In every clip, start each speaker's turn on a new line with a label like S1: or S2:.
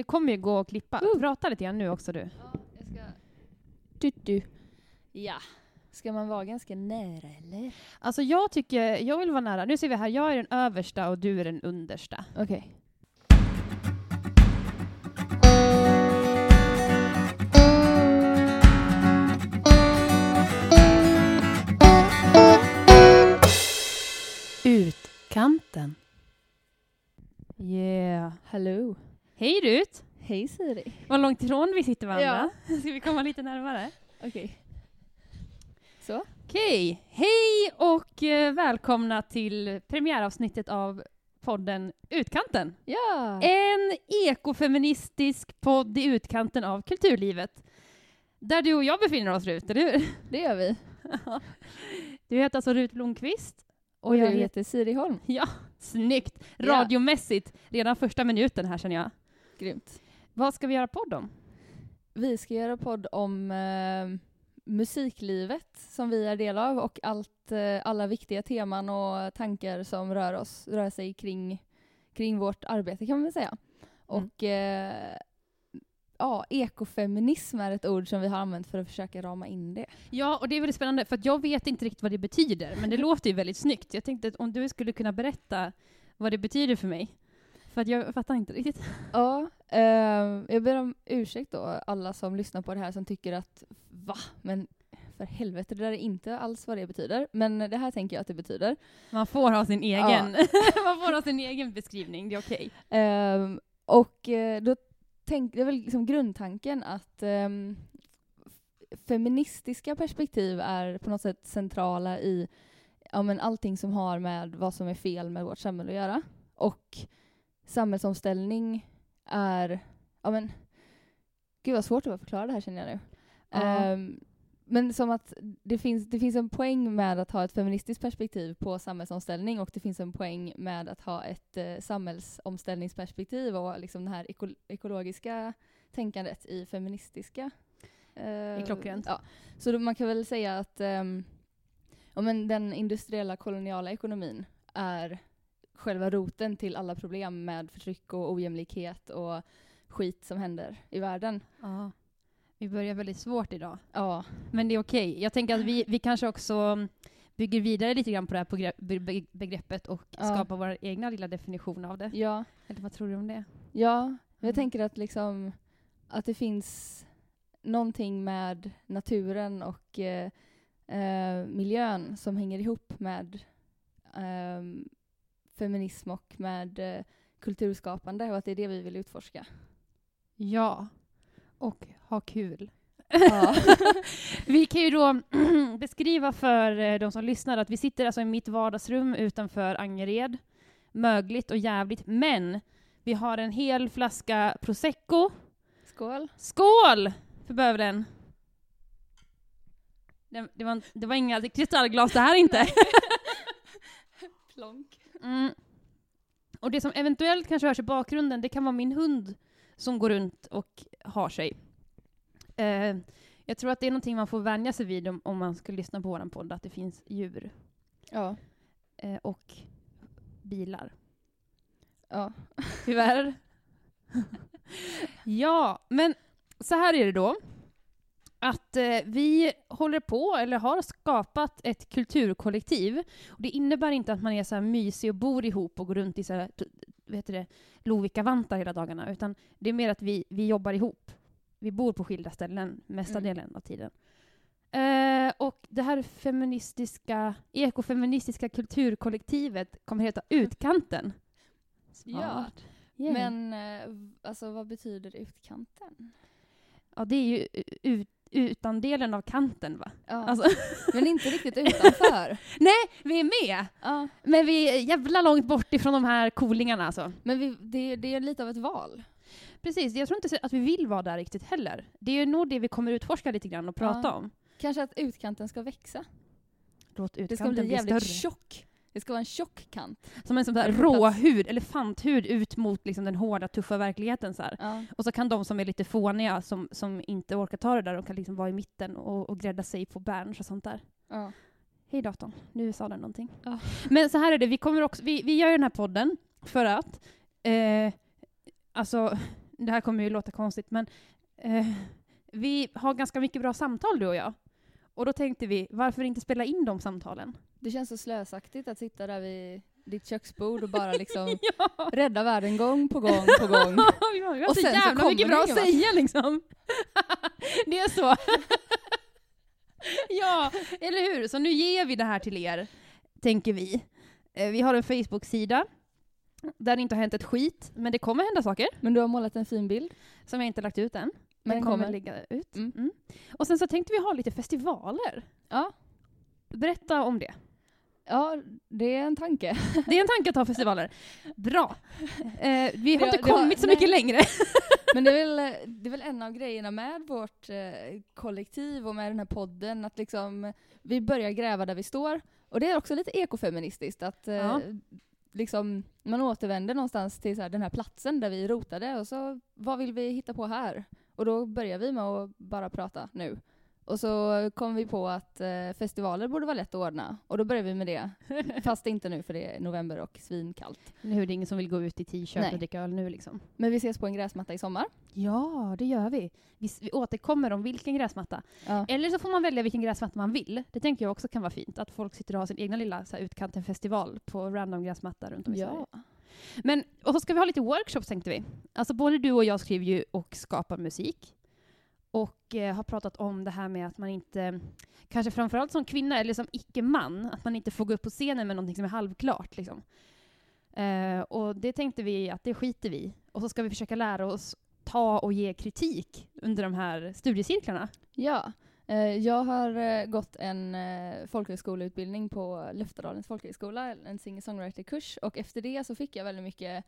S1: Det kommer ju gå att klippa.
S2: Uh.
S1: Prata lite grann nu också du.
S2: Ja, jag ska... Du, du. Ja. Ska man vara ganska nära eller?
S1: Alltså jag tycker, jag vill vara nära. Nu ser vi här, jag är den översta och du är den understa.
S2: Okej.
S1: Utkanten. Yeah.
S2: Hallå.
S1: Hej Rut!
S2: Hej Siri.
S1: Vad långt ifrån vi sitter varandra. Ska vi komma lite närmare?
S2: Okej. Så.
S1: Okej, hej och eh, välkomna till premiäravsnittet av podden Utkanten.
S2: Ja.
S1: En ekofeministisk podd i utkanten av kulturlivet. Där du och jag befinner oss Rut, eller hur?
S2: Det gör vi.
S1: Du heter alltså Rut Blomqvist.
S2: Och
S1: jag
S2: du
S1: heter-
S2: Siri Holm.
S1: Ja, snyggt!
S2: Ja.
S1: Radiomässigt, redan första minuten här känner jag.
S2: Grymt.
S1: Vad ska vi göra podd om?
S2: Vi ska göra podd om eh, musiklivet som vi är del av och allt, eh, alla viktiga teman och tankar som rör oss, rör sig kring, kring vårt arbete kan man väl säga.
S1: Mm.
S2: Och eh, ja, ekofeminism är ett ord som vi har använt för att försöka rama in det.
S1: Ja, och det är väldigt spännande, för jag vet inte riktigt vad det betyder, men det låter ju väldigt snyggt. Jag tänkte att om du skulle kunna berätta vad det betyder för mig. För att jag fattar inte riktigt.
S2: Ja, eh, jag ber om ursäkt då alla som lyssnar på det här som tycker att va, men för helvete, det där är inte alls vad det betyder. Men det här tänker jag att det betyder.
S1: Man får ha sin egen, man får ha sin egen beskrivning, det är okej.
S2: Ehm, och eh, då tänk, det är väl liksom grundtanken att f- feministiska perspektiv är på något sätt centrala i ja, men allting som har med vad som är fel med vårt samhälle att göra. Och samhällsomställning är, ja men, gud vad svårt det var att förklara det här känner jag nu.
S1: Ja.
S2: Ehm, men som att det finns, det finns en poäng med att ha ett feministiskt perspektiv på samhällsomställning och det finns en poäng med att ha ett eh, samhällsomställningsperspektiv och liksom det här eko, ekologiska tänkandet i feministiska. eh,
S1: Det är klockrent.
S2: Ja. Så då, man kan väl säga att ehm, ja, men den industriella koloniala ekonomin är själva roten till alla problem med förtryck och ojämlikhet och skit som händer i världen.
S1: Ja. Vi börjar väldigt svårt idag.
S2: Ja,
S1: Men det är okej. Jag tänker att vi, vi kanske också bygger vidare lite grann på det här begre- be- be- begreppet och
S2: Ja.
S1: skapar vår egna lilla definition av det.
S2: ja,
S1: Eller vad tror du om det?
S2: ja. Men Jag
S1: Mm.
S2: tänker att liksom att det finns någonting med naturen och eh, eh, miljön som hänger ihop med ehm, feminism och med eh, kulturskapande och att det är det vi vill utforska.
S1: Ja. Och ha kul.
S2: Ja.
S1: vi kan ju då beskriva för eh, de som lyssnar att vi sitter alltså i mitt vardagsrum utanför Angered. Mögligt och jävligt, men vi har en hel flaska prosecco.
S2: Skål!
S1: Skål för bövelen! Det, det, var, det var inga kristallglas det här inte.
S2: Plonk.
S1: Mm. Och det som eventuellt kanske hörs i bakgrunden, det kan vara min hund som går runt och har sig. Eh, jag tror att det är någonting man får vänja sig vid om, om man ska lyssna på vår podd, att det finns djur
S2: Ja.
S1: eh, och bilar.
S2: ja.
S1: Tyvärr. ja, men så här är det då. Att eh, vi håller på, eller har skapat ett kulturkollektiv. Och det innebär inte att man är så här mysig och bor ihop och går runt i så här, vad heter det, Lovikkavantar hela dagarna, utan det är mer att vi, vi jobbar ihop. Vi bor på skilda ställen mesta
S2: Mm.
S1: delen av tiden. Eh, och det här feministiska, ekofeministiska kulturkollektivet kommer heta Utkanten.
S2: Ja.
S1: Yay.
S2: Men eh, alltså vad betyder utkanten?
S1: Ja, det är ju ut, utandelen av kanten, va?
S2: Ja.
S1: Alltså,
S2: Men inte riktigt utanför.
S1: nej, vi är med!
S2: ja.
S1: Men vi är jävla långt bort ifrån de här coolingarna alltså.
S2: Men vi, det, det är lite av ett val.
S1: Precis, jag tror inte att vi vill vara där riktigt heller. Det är nog det vi kommer utforska lite grann och prata
S2: Ja.
S1: om.
S2: Kanske att utkanten ska växa.
S1: Låt
S2: Det ska
S1: utkanten
S2: bli
S1: bli
S2: jävligt
S1: större.
S2: tjock. Det ska vara en tjock kant.
S1: Som en sån där råhud, elefanthud ut mot liksom den hårda, tuffa verkligheten. Så.
S2: Ja.
S1: Och så kan de som är lite fåniga, som, som inte orkar ta det där, de kan liksom vara i mitten och, och grädda sig på Berns och sånt där.
S2: Ja.
S1: Hej datorn, nu sa den någonting.
S2: Ja.
S1: Men så här är det, vi, kommer också, vi, vi gör ju den här podden för att, eh, alltså, det här kommer ju låta konstigt, men eh, vi har ganska mycket bra samtal du och jag. Och då tänkte vi, varför inte spela in de samtalen?
S2: Det känns så slösaktigt att sitta där vid ditt köksbord och bara liksom
S1: ja!
S2: rädda världen gång på gång på gång.
S1: vi har,
S2: Och
S1: så
S2: sen så
S1: jävla
S2: kommer
S1: mycket bra att säga liksom. det är så. ja, eller hur? Så nu ger vi det här till er, tänker vi. Eh, Vi har en Facebook-sida där det inte har hänt ett skit, men det kommer hända saker
S2: Men du har målat en fin bild.
S1: som jag inte lagt ut än.
S2: Men
S1: den
S2: den
S1: kommer
S2: kommer.
S1: ligga ut.
S2: Mm.
S1: Mm. Och sen så tänkte vi ha lite festivaler.
S2: Ja.
S1: Berätta om det.
S2: Ja, det är en tanke.
S1: Det är en tanke att ha festivaler. Bra. Eh, vi har
S2: Det-
S1: inte
S2: det var-
S1: kommit så
S2: nej.
S1: mycket längre.
S2: Men det är, väl, det är väl en av grejerna med vårt eh, kollektiv och med den här podden, att liksom vi börjar gräva där vi står. Och det är också lite ekofeministiskt, att eh,
S1: Ja.
S2: liksom, man återvänder någonstans till så här, den här platsen där vi rotade och så vad vill vi hitta på här? Och då börjar vi med att bara prata nu. Och så kom vi på att eh, festivaler borde vara lätt att ordna. Och då börjar vi med det. Fast inte nu för det är november och svinkallt.
S1: Nu är det ingen som vill gå ut i t-shirt och dricka öl nu liksom.
S2: Men vi ses på en gräsmatta i sommar.
S1: Ja, det gör vi. Vi, vi återkommer om vilken gräsmatta.
S2: Ja.
S1: Eller så får man välja vilken gräsmatta man vill. Det tänker jag också kan vara fint. Att folk sitter och har sin egna lilla så här, utkanten-festival på random gräsmatta runt om i Sverige.
S2: Ja.
S1: Men, och så ska vi ha lite workshops tänkte vi. Alltså både du och jag skriver ju och skapar musik. Och eh, har pratat om det här med att man inte, kanske framförallt som kvinna eller som icke-man, att man inte får gå upp på scenen med någonting som är halvklart. Liksom. Eh, och det tänkte vi att det skiter vi i. Och så ska vi försöka lära oss ta och ge kritik under de här studiecirklarna.
S2: Ja, eh, jag har eh, gått en eh, folkhögskoleutbildning på Löftadalens folkhögskola, en singer-songwriter-kurs, och efter det så fick jag väldigt mycket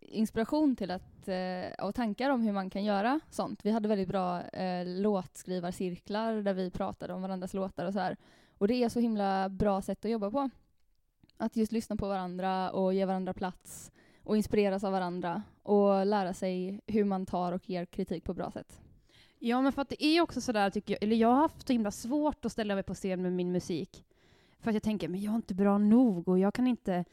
S2: inspiration till att, eh, och tankar om hur man kan göra sånt. Vi hade väldigt bra eh, låtskrivarcirklar där vi pratade om varandras låtar och så här. Och det är så himla bra sätt att jobba på. Att just lyssna på varandra och ge varandra plats och inspireras av varandra och lära sig hur man tar och ger kritik på bra sätt.
S1: Ja, men för att det är också sådär, tycker jag, eller jag har haft så himla svårt att ställa mig på scen med min musik. För att jag tänker, men jag är inte bra nog och jag kan inte,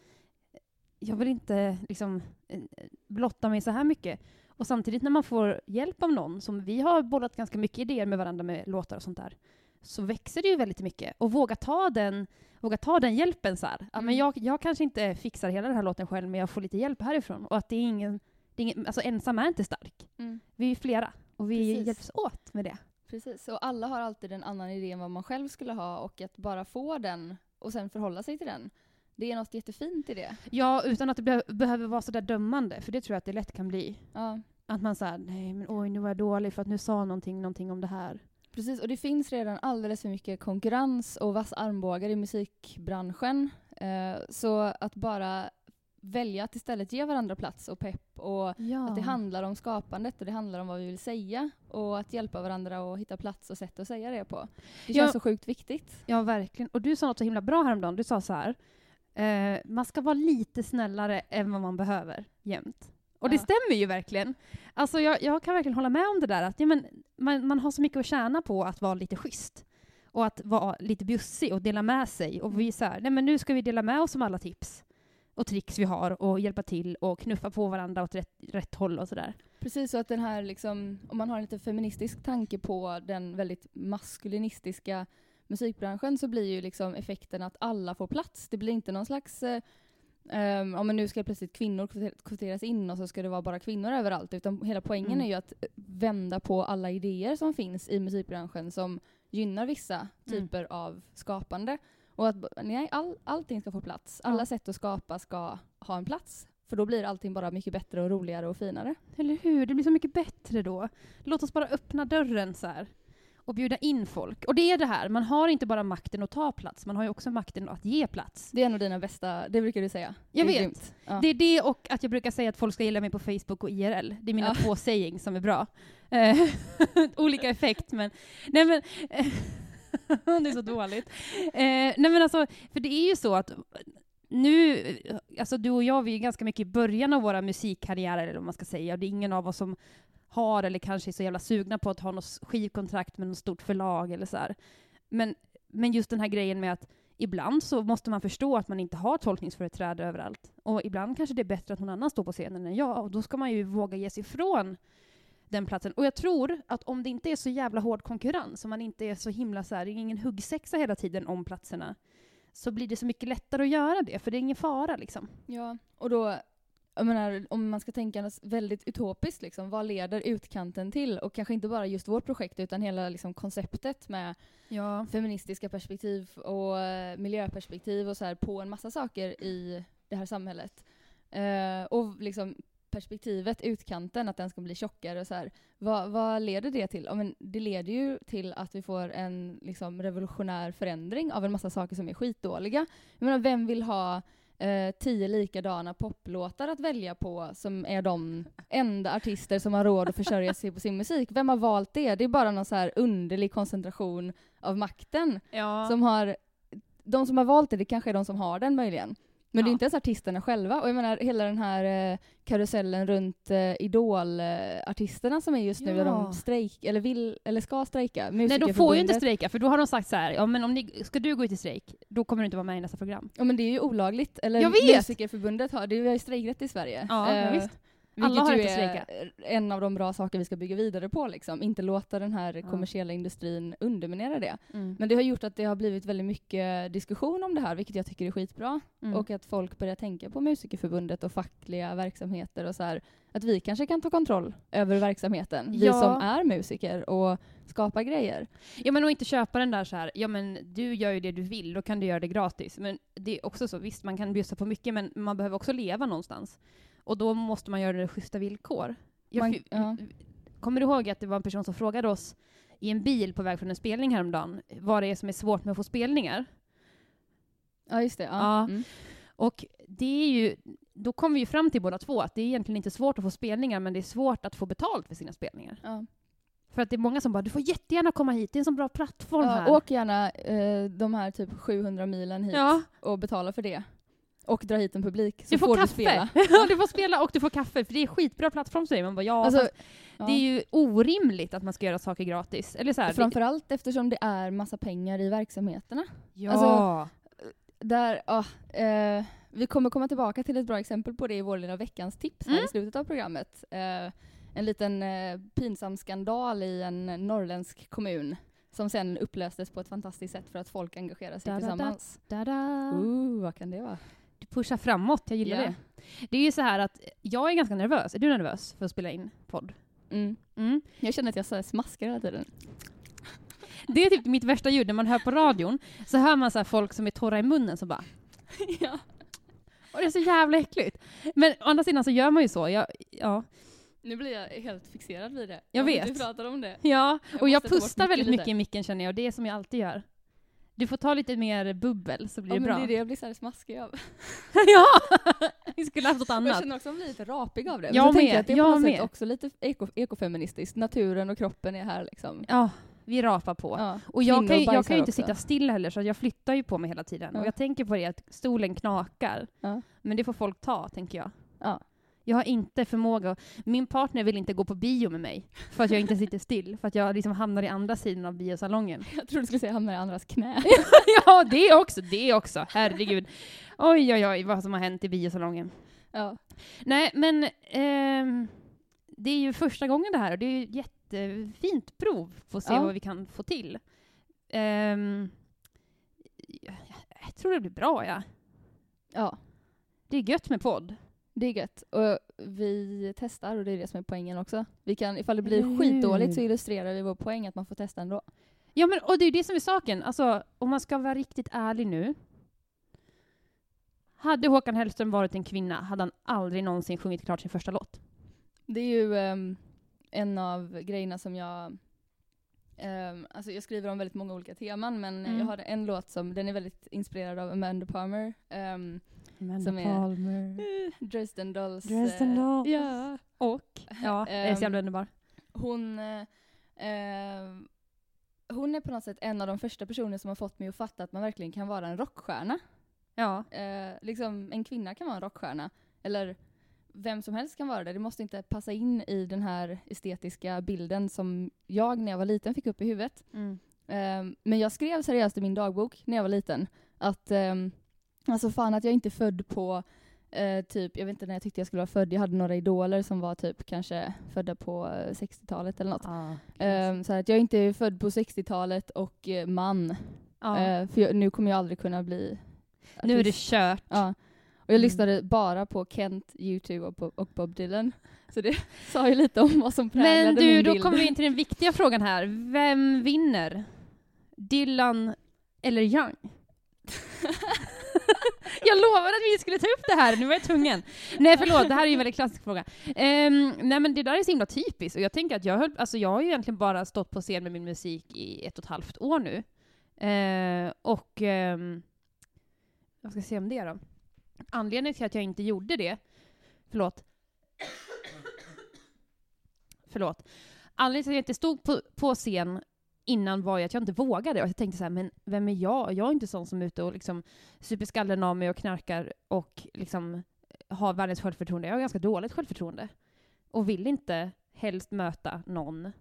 S1: jag vill inte liksom eh, blotta mig så här mycket. Och samtidigt när man får hjälp av någon, som vi har bollat ganska mycket idéer med varandra med låtar och sånt där, så växer det ju väldigt mycket. Och våga ta den, våga ta den hjälpen så här. Ja, men
S2: Mm.
S1: jag, jag kanske inte fixar hela den här låten själv, men jag får lite hjälp härifrån. Och att det är ingen, det är ingen alltså ensam är inte stark. Vi är flera och vi
S2: Precis.
S1: hjälps åt med det.
S2: Precis, och alla har alltid en annan idé än vad man själv skulle ha och att bara få den och sen förhålla sig till den. Det är något jättefint i det.
S1: Ja, utan att det be- behöver vara sådär dömande, för det tror jag att det lätt kan bli.
S2: Ja,
S1: Att man säger nej men oj nu var jag dålig för att nu sa någonting, någonting om det här.
S2: precis. Och det finns redan alldeles för mycket konkurrens och vass armbågar i musikbranschen. Eh, så att bara välja att istället ge varandra plats och pepp och
S1: Ja.
S2: att det handlar om skapandet och det handlar om vad vi vill säga och att hjälpa varandra att hitta plats och sätt att säga det på. Det
S1: Ja.
S2: känns så sjukt viktigt.
S1: ja, verkligen. Och du sa något så himla bra häromdagen. Du sa så här, eh, man ska vara lite snällare än vad man behöver jämt. Och det
S2: Ja.
S1: stämmer ju verkligen. Alltså jag, jag kan verkligen hålla med om det där att ja, men, man, man har så mycket att tjäna på att vara lite schysst. Och att vara lite bjussig och dela med sig. Och vi så här, nej men nu ska vi dela med oss om alla tips och tricks vi har och hjälpa till och knuffa på varandra åt rätt, rätt håll och sådär.
S2: Precis, så att den här liksom, om man har en lite feministisk tanke på den väldigt maskulinistiska musikbranschen så blir ju liksom effekten att alla får plats. Det blir inte någon slags eh, Um, ja, men nu ska plötsligt kvinnor kvoter- kvoteras in och så ska det vara bara kvinnor överallt. Utan hela poängen
S1: Mm.
S2: är ju att eh, vända på alla idéer som finns i musikbranschen som gynnar vissa
S1: Mm.
S2: typer av skapande. Och att nej, all, allting ska få plats. Alla
S1: Ja.
S2: sätt att skapa ska ha en plats. För då blir allting bara mycket bättre och roligare och finare.
S1: Eller hur? Det blir så mycket bättre då. Låt oss bara öppna dörren så här och bjuda in folk. Och det är det här, man har inte bara makten att ta plats, man har ju också makten att ge plats.
S2: Det är en av dina bästa, det brukar du säga.
S1: Jag
S2: Det
S1: vet.
S2: Ja.
S1: Det är det och att jag brukar säga att folk ska gilla mig på Facebook och IRL. Det är mina
S2: Ja.
S1: två sayings som är bra. Eh, Olika effekt, men... Nej men... det är så dåligt. Eh, nej men alltså, för det är ju så att nu, alltså du och jag, vi är ganska mycket i början av våra musikkarriärer, eller vad man ska säga. Det är ingen av oss som har, eller kanske är så jävla sugna på att ha något skivkontrakt med något stort förlag eller så här. Men, men just den här grejen med att ibland så måste man förstå att man inte har tolkningsföreträde överallt. Och ibland kanske det är bättre att någon annan står på scenen än jag, och då ska man ju våga ge sig ifrån den platsen. Och jag tror att om det inte är så jävla hård konkurrens, om man inte är så himla så här, det är ingen huggsexa hela tiden om platserna, så blir det så mycket lättare att göra det, för det är ingen fara liksom.
S2: Ja, och då, jag menar, om man ska tänka väldigt utopiskt, liksom, vad leder utkanten till? Och kanske inte bara just vårt projekt, utan hela liksom, konceptet med
S1: Ja.
S2: feministiska perspektiv och eh, miljöperspektiv och så här på en massa saker i det här samhället. Eh, och liksom perspektivet, utkanten, att den ska bli tjockare och så här. Vad, vad leder det till? Ja, men det leder ju till att vi får en liksom, revolutionär förändring av en massa saker som är skitdåliga. Jag menar, vem vill ha eh, tio likadana poplåtar att välja på som är de enda artister som har råd att försörja sig på sin musik? Vem har valt det? Det är bara någon så här underlig koncentration av makten
S1: Ja.
S2: som har de som har valt det, det kanske är de som har den möjligen. Men det är
S1: Ja.
S2: inte ens artisterna själva. Och jag menar hela den här eh, karusellen runt eh, Idol-artisterna som är just nu, där
S1: Ja.
S2: de strejk, eller vill, eller ska strejka.
S1: Nej, de får ju inte strejka, för då har de sagt så här, ja men om ni, ska du gå ut i strejk, då kommer du inte vara med i nästa program.
S2: Ja men det är ju olagligt. Eller
S1: Jag vet!
S2: Musikerförbundet har, det är ju strejkrätt i Sverige.
S1: Ja, ja,
S2: Eh,
S1: visst. Alla har
S2: ju är en av de bra saker vi ska bygga vidare på liksom. Inte låta den här kommersiella industrin underminera det.
S1: Mm.
S2: Men det har gjort att det har blivit väldigt mycket diskussion om det här, vilket jag tycker är skitbra.
S1: Mm.
S2: Och att folk börjar tänka på Musikerförbundet och fackliga verksamheter och så här. Att vi kanske kan ta kontroll över verksamheten, vi
S1: Ja.
S2: som är musiker och skapar grejer.
S1: Ja men och inte köpa den där så här, ja men du gör ju det du vill, då kan du göra det gratis. Men det är också så, visst man kan bjussa på mycket, men man behöver också leva någonstans. Och då måste man göra det schyssta villkor.
S2: Man- ja.
S1: Kommer du ihåg att det var en person som frågade oss i en bil på väg från en spelning häromdagen, vad det är som är svårt med att få spelningar?
S2: Ja, just det. Ja.
S1: Ja.
S2: Mm.
S1: Och det är ju, då kom vi ju fram till båda två att det är egentligen inte svårt att få spelningar, men det är svårt att få betalt för sina spelningar.
S2: Ja.
S1: För att det är många som bara, du får jättegärna komma hit, det är en så bra plattform här.
S2: Ja, åk gärna eh, de här typ 700 milen hit
S1: Ja.
S2: och betala för det. Och dra hit en publik, så
S1: Du får,
S2: får, du
S1: kaffe!
S2: spela.
S1: Ja, du får spela och du får kaffe, för det är skitbra plattform säger man bara, ja,
S2: Alltså, ja.
S1: det är ju orimligt att man ska göra saker gratis. Eller så här,
S2: Framförallt eftersom det är massa pengar i verksamheterna.
S1: ja.
S2: alltså- Där, ja, eh, vi kommer komma tillbaka till ett bra exempel på det i vår lilla veckans tips här
S1: Mm.
S2: i slutet av programmet. Eh, en liten eh, pinsam skandal i en norrländsk kommun som sen upplöstes på ett fantastiskt sätt för att folk engagerar sig
S1: Da, da, da.
S2: tillsammans.
S1: Da-da.
S2: Ooh, vad kan det vara?
S1: Du pushar framåt, jag gillar
S2: Ja.
S1: det. Det är ju så här att jag är ganska nervös. Är du nervös för att spela in podd?
S2: Mm.
S1: Mm.
S2: Jag känner att jag så smaskar hela tiden.
S1: Det är typ mitt värsta ljud, när man hör på radion så hör man så folk som är torra i munnen som bara
S2: ja.
S1: och det är så jävla äckligt. Men å andra sidan så gör man ju så. Jag, ja.
S2: Nu blir jag helt fixerad vid det.
S1: Jag vet.
S2: Du pratar om det.
S1: ja,
S2: Jag
S1: och jag
S2: bort
S1: pustar väldigt
S2: lite.
S1: mycket i micken känner jag, och det är som jag alltid gör. Du får ta lite mer bubbel så blir
S2: Ja,
S1: det
S2: men
S1: bra.
S2: det är det jag blir så här smaskig av.
S1: ja! Vi skulle haft något
S2: Och jag
S1: annat.
S2: känner också att jag blir lite rapig av det. Men
S1: Jag
S2: så tänker
S1: med,
S2: jag att det är
S1: jag
S2: på något sätt också lite eko, ekofeministiskt. Naturen och kroppen är här liksom.
S1: Ja, vi rapar på.
S2: Ja.
S1: Och jag
S2: Kvinnor
S1: kan, jag kan ju inte
S2: också.
S1: sitta still heller, så jag flyttar ju på mig hela tiden.
S2: Ja.
S1: Och jag tänker på det att stolen knakar.
S2: Ja.
S1: Men det får folk ta, tänker jag.
S2: Ja.
S1: Jag har inte förmåga, min partner vill inte gå på bio med mig, för att jag inte sitter still, för att jag liksom hamnar i andra sidan av biosalongen.
S2: Jag trodde du skulle säga hamna i andras knä.
S1: ja, det också, det också, herregud. Oj, oj, oj, vad som har hänt i biosalongen.
S2: ja.
S1: Nej, men ehm, det är ju första gången det här, och det är ju ett jättefint prov för att se
S2: Ja.
S1: vad vi kan få till. Jag, jag tror det blir bra, ja.
S2: ja,
S1: Det är gött med podd.
S2: Det är gött. Och vi testar och det är det som är poängen också. Vi kan, ifall det blir
S1: hur?
S2: skitdåligt så illustrerar vi vår poäng att man får testa ändå.
S1: Ja, men och det är ju det som är saken. Alltså, om man ska vara riktigt ärlig nu. Hade Håkan Hellström varit en kvinna hade han aldrig någonsin sjungit klart sin första låt.
S2: Det är ju ehm, en av grejerna som jag ehm, alltså jag skriver om väldigt många olika teman men
S1: Mm.
S2: jag har en låt som den är väldigt inspirerad av Amanda Palmer. ehm,
S1: Amanda
S2: Som är-
S1: Palmer.
S2: eh, Dresden Dolls.
S1: Dresden
S2: eh,
S1: Dolls.
S2: Ja.
S1: Och, ja, är så jävla
S2: Ehm,
S1: underbar.
S2: Hon, eh, eh, hon är på något sätt en av de första personer som har fått mig att fatta att man verkligen kan vara en rockstjärna.
S1: Ja.
S2: Eh, liksom en kvinna kan vara en rockstjärna. Eller vem som helst kan vara det. Det måste inte passa in i den här estetiska bilden som jag när jag var liten fick upp i huvudet.
S1: Mm.
S2: Eh, men jag skrev seriöst i min dagbok när jag var liten att ehm, alltså fan att jag inte är född på eh, typ, jag vet inte när jag tyckte jag skulle vara född, jag hade några idoler som var typ kanske födda på eh, 60-talet eller något.
S1: Ja.
S2: Ehm, så att jag inte är född på 60-talet och eh, man.
S1: Ja.
S2: Eh, för jag, nu kommer jag aldrig kunna bli
S1: nu är det
S2: artist.
S1: kört.
S2: Ja. Och jag
S1: Mm.
S2: lyssnade bara på Kent, U2 och, och Bob Dylan. Så det sa ju lite om vad som präglade
S1: Men du,
S2: min
S1: då
S2: bild.
S1: kommer vi in till den viktiga frågan här. Vem vinner? Dylan eller Young? jag lovade att vi skulle ta upp det här, nu var jag tvungen. Nej förlåt, det här är ju en väldigt klassisk fråga. Um, nej men det där är så himla typiskt, och jag tänker att jag, höll, alltså jag har ju egentligen bara stått på scen med min musik i ett och ett halvt år nu. Uh, och um, vad ska jag säga om det då? Anledningen till att jag inte gjorde det, förlåt, förlåt. Anledningen till att jag inte stod på, på scen innan var ju att jag inte vågade. Och jag tänkte så här, men vem är jag? Jag är inte sån som är ute och liksom super skallen av mig och knarkar och liksom har världens självförtroende. Jag har ganska dåligt självförtroende. Och vill inte helst möta någon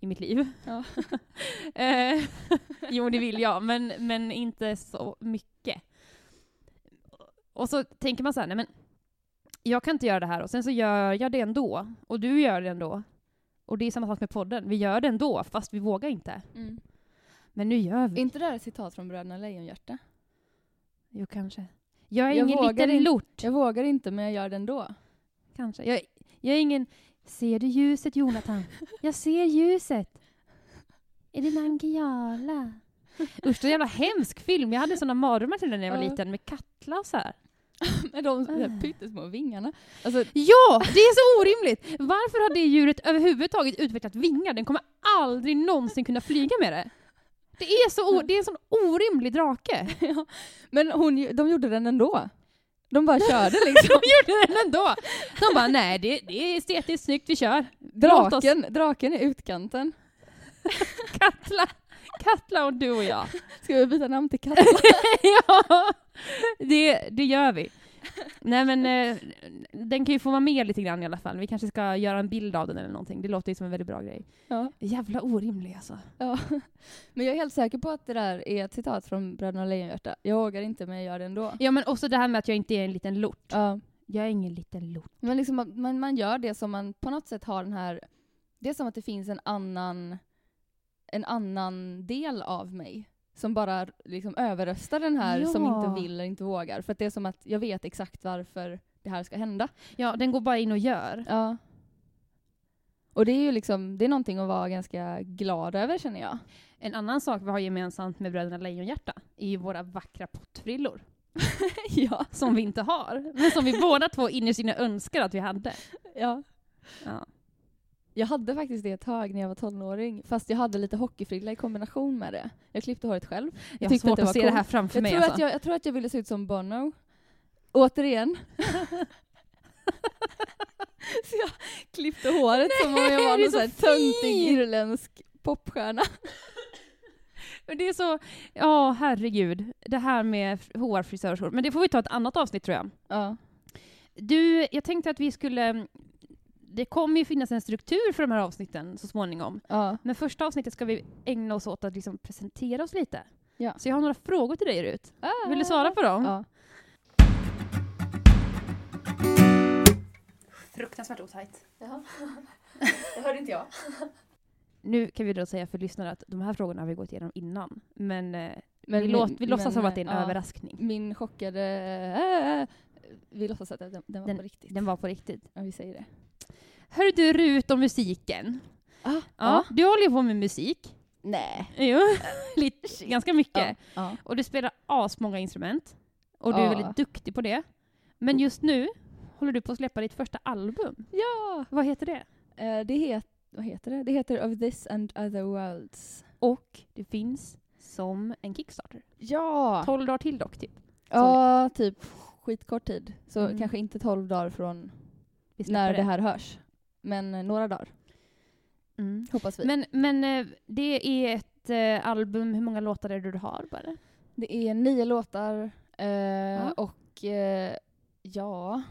S1: i mitt liv.
S2: Ja.
S1: Eh, jo, det vill jag, men, men inte så mycket. Och så tänker man så här, nej men jag kan inte göra det här och sen så gör jag det ändå. Och du gör det ändå. Och det är samma sak med podden. Vi gör det ändå, fast vi vågar inte.
S2: Mm.
S1: Men nu gör
S2: Är
S1: vi.
S2: inte det här ett citat från Bröderna Lejonhjärta?
S1: Jo, kanske. Jag är
S2: Jag
S1: ingen liten
S2: in-
S1: lort.
S2: Jag vågar inte men jag gör det ändå.
S1: Kanske. Jag, jag är ingen... Ser du ljuset, Jonathan? Jag ser ljuset. Är det Nangijala? Usch, det är en jävla hemsk film. Jag hade såna mardrömmar till den när jag var liten med Katla och så här.
S2: Med de
S1: Ah.
S2: där pyttesmå vingarna. Alltså,
S1: Ja, det är så orimligt! Varför har det djuret överhuvudtaget utvecklat vingar? Den kommer aldrig någonsin kunna flyga med det. Det är, så det är en sån orimlig drake.
S2: ja. Men hon, de gjorde den ändå. De bara körde liksom.
S1: De gjorde den ändå. De bara, nej det, det är estetiskt snyggt, vi kör.
S2: Draken, draken är utkanten.
S1: Katla, Katla och du och jag.
S2: Ska vi byta namn till Katta?
S1: ja, det, det gör vi. Nej men eh, den kan ju få vara med lite grann i alla fall. Vi kanske ska göra en bild av den eller någonting. Det låter ju som en väldigt bra grej.
S2: ja.
S1: Jävla orimlig alltså.
S2: ja. Men jag är helt säker på att det där är ett citat från Bröderna Lejonhjärta. Jag vågar inte men jag gör det ändå.
S1: Ja men också det här med att jag inte är en liten lort.
S2: Ja.
S1: Jag är ingen liten lort.
S2: Men liksom, man, man gör det som man på något sätt har den här... Det är som att det finns en annan, en annan del av mig som bara liksom överröstar den här som
S1: Ja.
S2: inte vill eller inte vågar. För det är som att jag vet exakt varför det här ska hända.
S1: Ja, den går bara in och gör.
S2: Ja. Och det är ju liksom, det är någonting att vara ganska glad över känner jag.
S1: En annan sak vi har gemensamt med Bröderna Lejonhjärta är ju våra vackra pottfrillor.
S2: ja.
S1: Som vi inte har, men som vi båda två innerst inne önskar att vi hade.
S2: ja.
S1: Ja.
S2: Jag hade faktiskt det ett tag när jag var tonåring, fast jag hade lite hockeyfrilla i kombination med det. Jag klippte håret själv.
S1: Jag har
S2: tyckte att
S1: svårt
S2: det
S1: att
S2: var
S1: se det
S2: coolt.
S1: här framför
S2: Jag
S1: mig.
S2: tror,
S1: Alltså.
S2: att jag, jag tror att jag ville se ut som Bono. Återigen. så jag klippte håret som om jag var
S1: det
S2: någon
S1: så
S2: här töntig irländsk popstjärna.
S1: Men Det är så, ja herregud, det här med hårfrisörshår. Men det får vi ta ett annat avsnitt tror jag.
S2: Ja.
S1: Du, jag tänkte att vi skulle, det kommer ju finnas en struktur för de här avsnitten så småningom.
S2: ja.
S1: Men första avsnittet ska vi ägna oss åt att liksom presentera oss lite.
S2: Ja.
S1: Så jag har några frågor till dig Rut. Vill du svara på dem?
S2: Ja.
S1: Fruktansvärt otajt.
S2: Det hörde inte jag.
S1: Nu kan vi då säga för lyssnare att de här frågorna har vi gått igenom innan. Men, eh,
S2: Men
S1: vi,
S2: min-
S1: låt, vi låtsas
S2: men,
S1: som att det är en
S2: ja.
S1: överraskning.
S2: Min chockade... Äh, vi låtsas att den, den var på riktigt.
S1: Den var på riktigt.
S2: Ja, vi säger det.
S1: Hör du Rut om musiken.
S2: Ah,
S1: Ja, Du håller ju på med musik.
S2: Nej.
S1: Jo, lite, ganska mycket.
S2: Ja.
S1: Och du spelar asmånga instrument. Och du är väldigt duktig på det. Men just nu håller du på att släppa ditt första album.
S2: ja.
S1: Vad heter det?
S2: Eh, det heter... Vad heter det? Det heter Of this and other worlds.
S1: Och det finns som en Kickstarter.
S2: Ja!
S1: 12 dagar till dock, typ.
S2: Ja, typ skitkort tid. Så
S1: Mm.
S2: kanske inte 12 dagar från när det här hörs. Men eh, några dagar,
S1: Mm.
S2: hoppas vi.
S1: Men, men eh, det är ett eh, album, hur många låtar är det du har bara?
S2: Det är nio låtar eh,
S1: Ja.
S2: och eh, ja,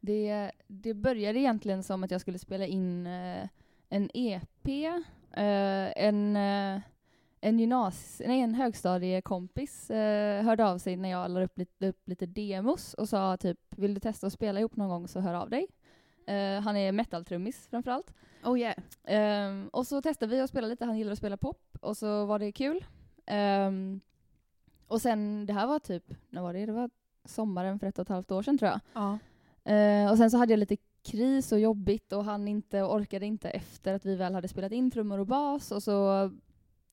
S2: det, det började egentligen som att jag skulle spela in eh, en EP, en, en, gymnas nej, en högstadiekompis hörde av sig när jag la upp upp lite demos och sa typ vill du testa att spela ihop någon gång så hör av dig. Eh, han är metal-trummis framförallt.
S1: Oh yeah.
S2: Ehm, och så testade vi att spela lite, han gillar att spela pop och så var det kul. Ehm, och sen, det här var typ, när var det? Det var sommaren för ett och ett halvt år sedan tror jag.
S1: Ja.
S2: Eh, och sen så hade jag lite kris och jobbigt och han inte orkade inte efter att vi väl hade spelat in trummor och bas och så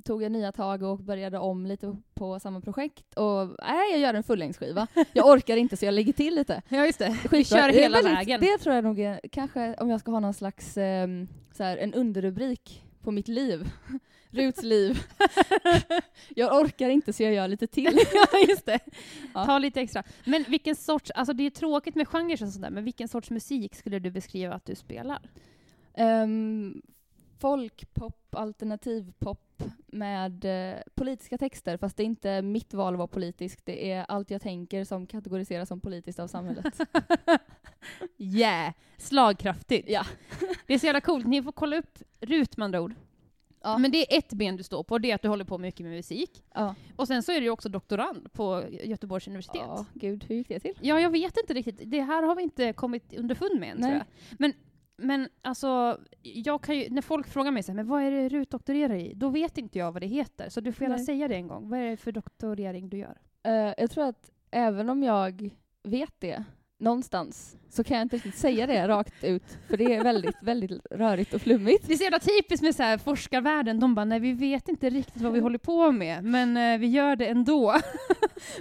S2: tog jag nya tag och började om lite på samma projekt och nej, jag gör en fullängdsskiva. Jag orkar inte så jag lägger till lite.
S1: ja, just det. Vi kör
S2: Det
S1: hela
S2: väldigt-
S1: vägen.
S2: Det tror jag nog är, kanske om jag ska ha någon slags, ehm, så här, en underrubrik på mitt liv. Ruts liv. jag orkar inte så jag gör lite till.
S1: ja, just det.
S2: Ja.
S1: Ta lite extra. Men vilken sorts, alltså det är tråkigt med genrer och sådär, men vilken sorts musik skulle du beskriva att du spelar?
S2: Um, folkpop, alternativpop med eh, politiska texter, fast det är inte mitt val att vara politisk, det är allt jag tänker som kategoriseras som politiskt av samhället.
S1: yeah! Slagkraftigt.
S2: Ja.
S1: Det är så jävla coolt. Ni får kolla upp RUT med andra ord.
S2: Ja.
S1: Men det är ett ben du står på, det är att du håller på mycket med musik.
S2: ja.
S1: Och sen så är du också doktorand på Göteborgs universitet.
S2: ja, gud, hur gick det till?
S1: Ja, jag vet inte riktigt. Det här har vi inte kommit underfund med än, tror jag. Men, men alltså, jag kan ju, när folk frågar mig så här, men vad är det RUT doktorerar i? Då vet inte jag vad det heter. Så du får gärna
S2: Nej.
S1: säga det en gång. Vad är det för doktorering du gör?
S2: Eh, jag tror att även om jag vet det någonstans så kan jag inte riktigt säga det rakt ut, för det är väldigt, väldigt rörigt och flummigt.
S1: Det är så jävla typiskt med så här forskarvärlden. De bara, nej vi vet inte riktigt vad vi håller på med, men eh, vi gör det ändå.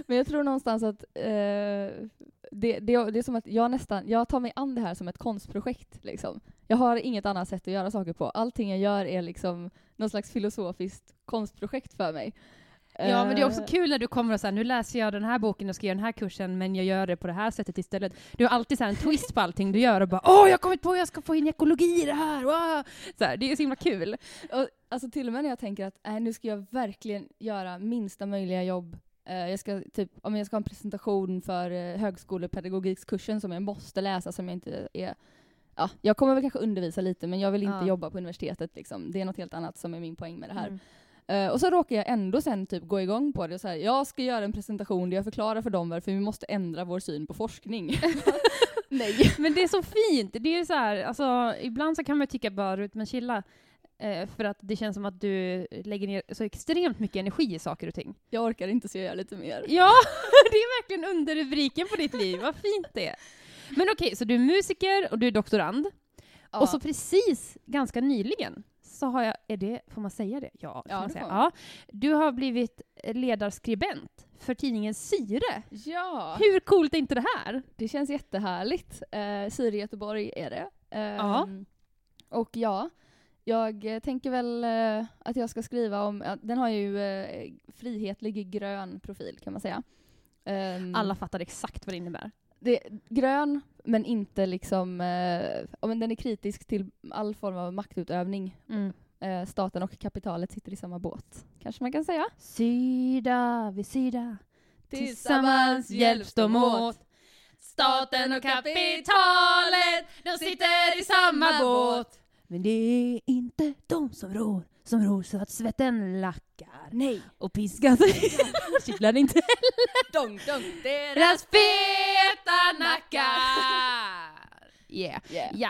S2: Men jag tror någonstans att eh, det, det, det är som att jag nästan, jag tar mig an det här som ett konstprojekt. Liksom. Jag har inget annat sätt att göra saker på. Allting jag gör är liksom någon slags filosofiskt konstprojekt för mig.
S1: Ja, men det är också
S2: Eh,
S1: kul när du kommer och säger nu läser jag den här boken och ska göra den här kursen, men jag gör det på det här sättet istället. Du har alltid så här en twist på allting du gör och bara åh, jag har kommit på att jag ska få in ekologi i det här! Wow! Så här, det är så himla kul.
S2: Och, alltså till och med när jag tänker att äh, nu ska jag verkligen göra minsta möjliga jobb. Eh, jag ska typ, om jag ska ha en presentation för uh, högskolepedagogikkursen som jag måste läsa som jag inte är Ja, jag kommer väl kanske undervisa lite men jag vill inte
S1: Ja.
S2: jobba på universitetet liksom. Det är något helt annat som är min poäng med det här.
S1: Mm.
S2: Eh, och så råkar jag ändå sen typ gå igång på det och säga jag ska göra en presentation där jag förklarar för dem varför vi måste ändra vår syn på forskning. Nej.
S1: Men det är så fint. Det är så här, alltså, ibland så kan man tycka bara Rut, men chilla. Eh, för att det känns som att du lägger ner så extremt mycket energi i saker och ting.
S2: Jag orkar inte så jag gör lite mer.
S1: Ja, det är verkligen underrubriken på ditt liv. Vad fint det är. Men okej, så du är musiker och du är doktorand.
S2: Ja.
S1: Och så precis, ganska nyligen, så har jag, är det, får man säga det? Ja,
S2: Ja,
S1: man säga. ja. Du har blivit ledarskribent för tidningen Syre.
S2: ja.
S1: Hur coolt är inte det här?
S2: Det känns jättehärligt. Uh, Syre Göteborg är det. Ehm,
S1: Ja.
S2: Och ja, jag eh, tänker väl eh, att jag ska skriva om, den har ju uh, frihetlig grön profil kan man säga. Ehm,
S1: Alla fattar exakt vad det innebär.
S2: det, grön, men inte liksom, ja, men den är kritisk till all form av maktutövning. Eh, staten och kapitalet sitter i samma båt, kanske man kan säga.
S1: Sida vid sida, tillsammans hjälps de åt. Staten och kapitalet, de sitter i samma båt. Men det är inte de som rår, som rår så att svetten lackar.
S2: Nej.
S1: Och piskan kittlar inte
S2: Dong, dong,
S1: deras feta nackar. Yeah.
S2: Yeah.
S1: Ja,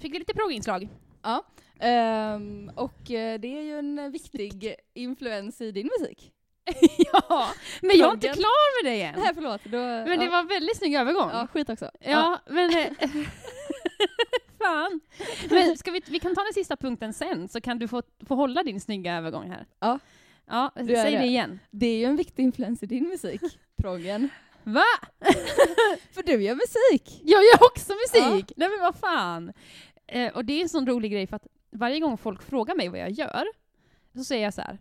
S1: fick vi lite progginslag.
S2: Ja. Ehm, och eh, det är ju en viktig influens i din musik.
S1: ja, men jag är inte klar med det än.
S2: Nej, förlåt. Då,
S1: Men det
S2: ja.
S1: var en väldigt snygg övergång.
S2: Ja, skit också.
S1: Ja, men... Fan. Men ska vi, vi kan ta den sista punkten sen, så kan du få, få hålla din snygga övergång här.
S2: Ja.
S1: Ja, säg det.
S2: det.
S1: igen.
S2: Det är ju en viktig influens i din musik, proggen.
S1: Va?
S2: För du gör musik!
S1: Jag gör också musik! Nej men vad fan. Eh, och det är en sån rolig grej, för att varje gång folk frågar mig vad jag gör, så säger jag så här.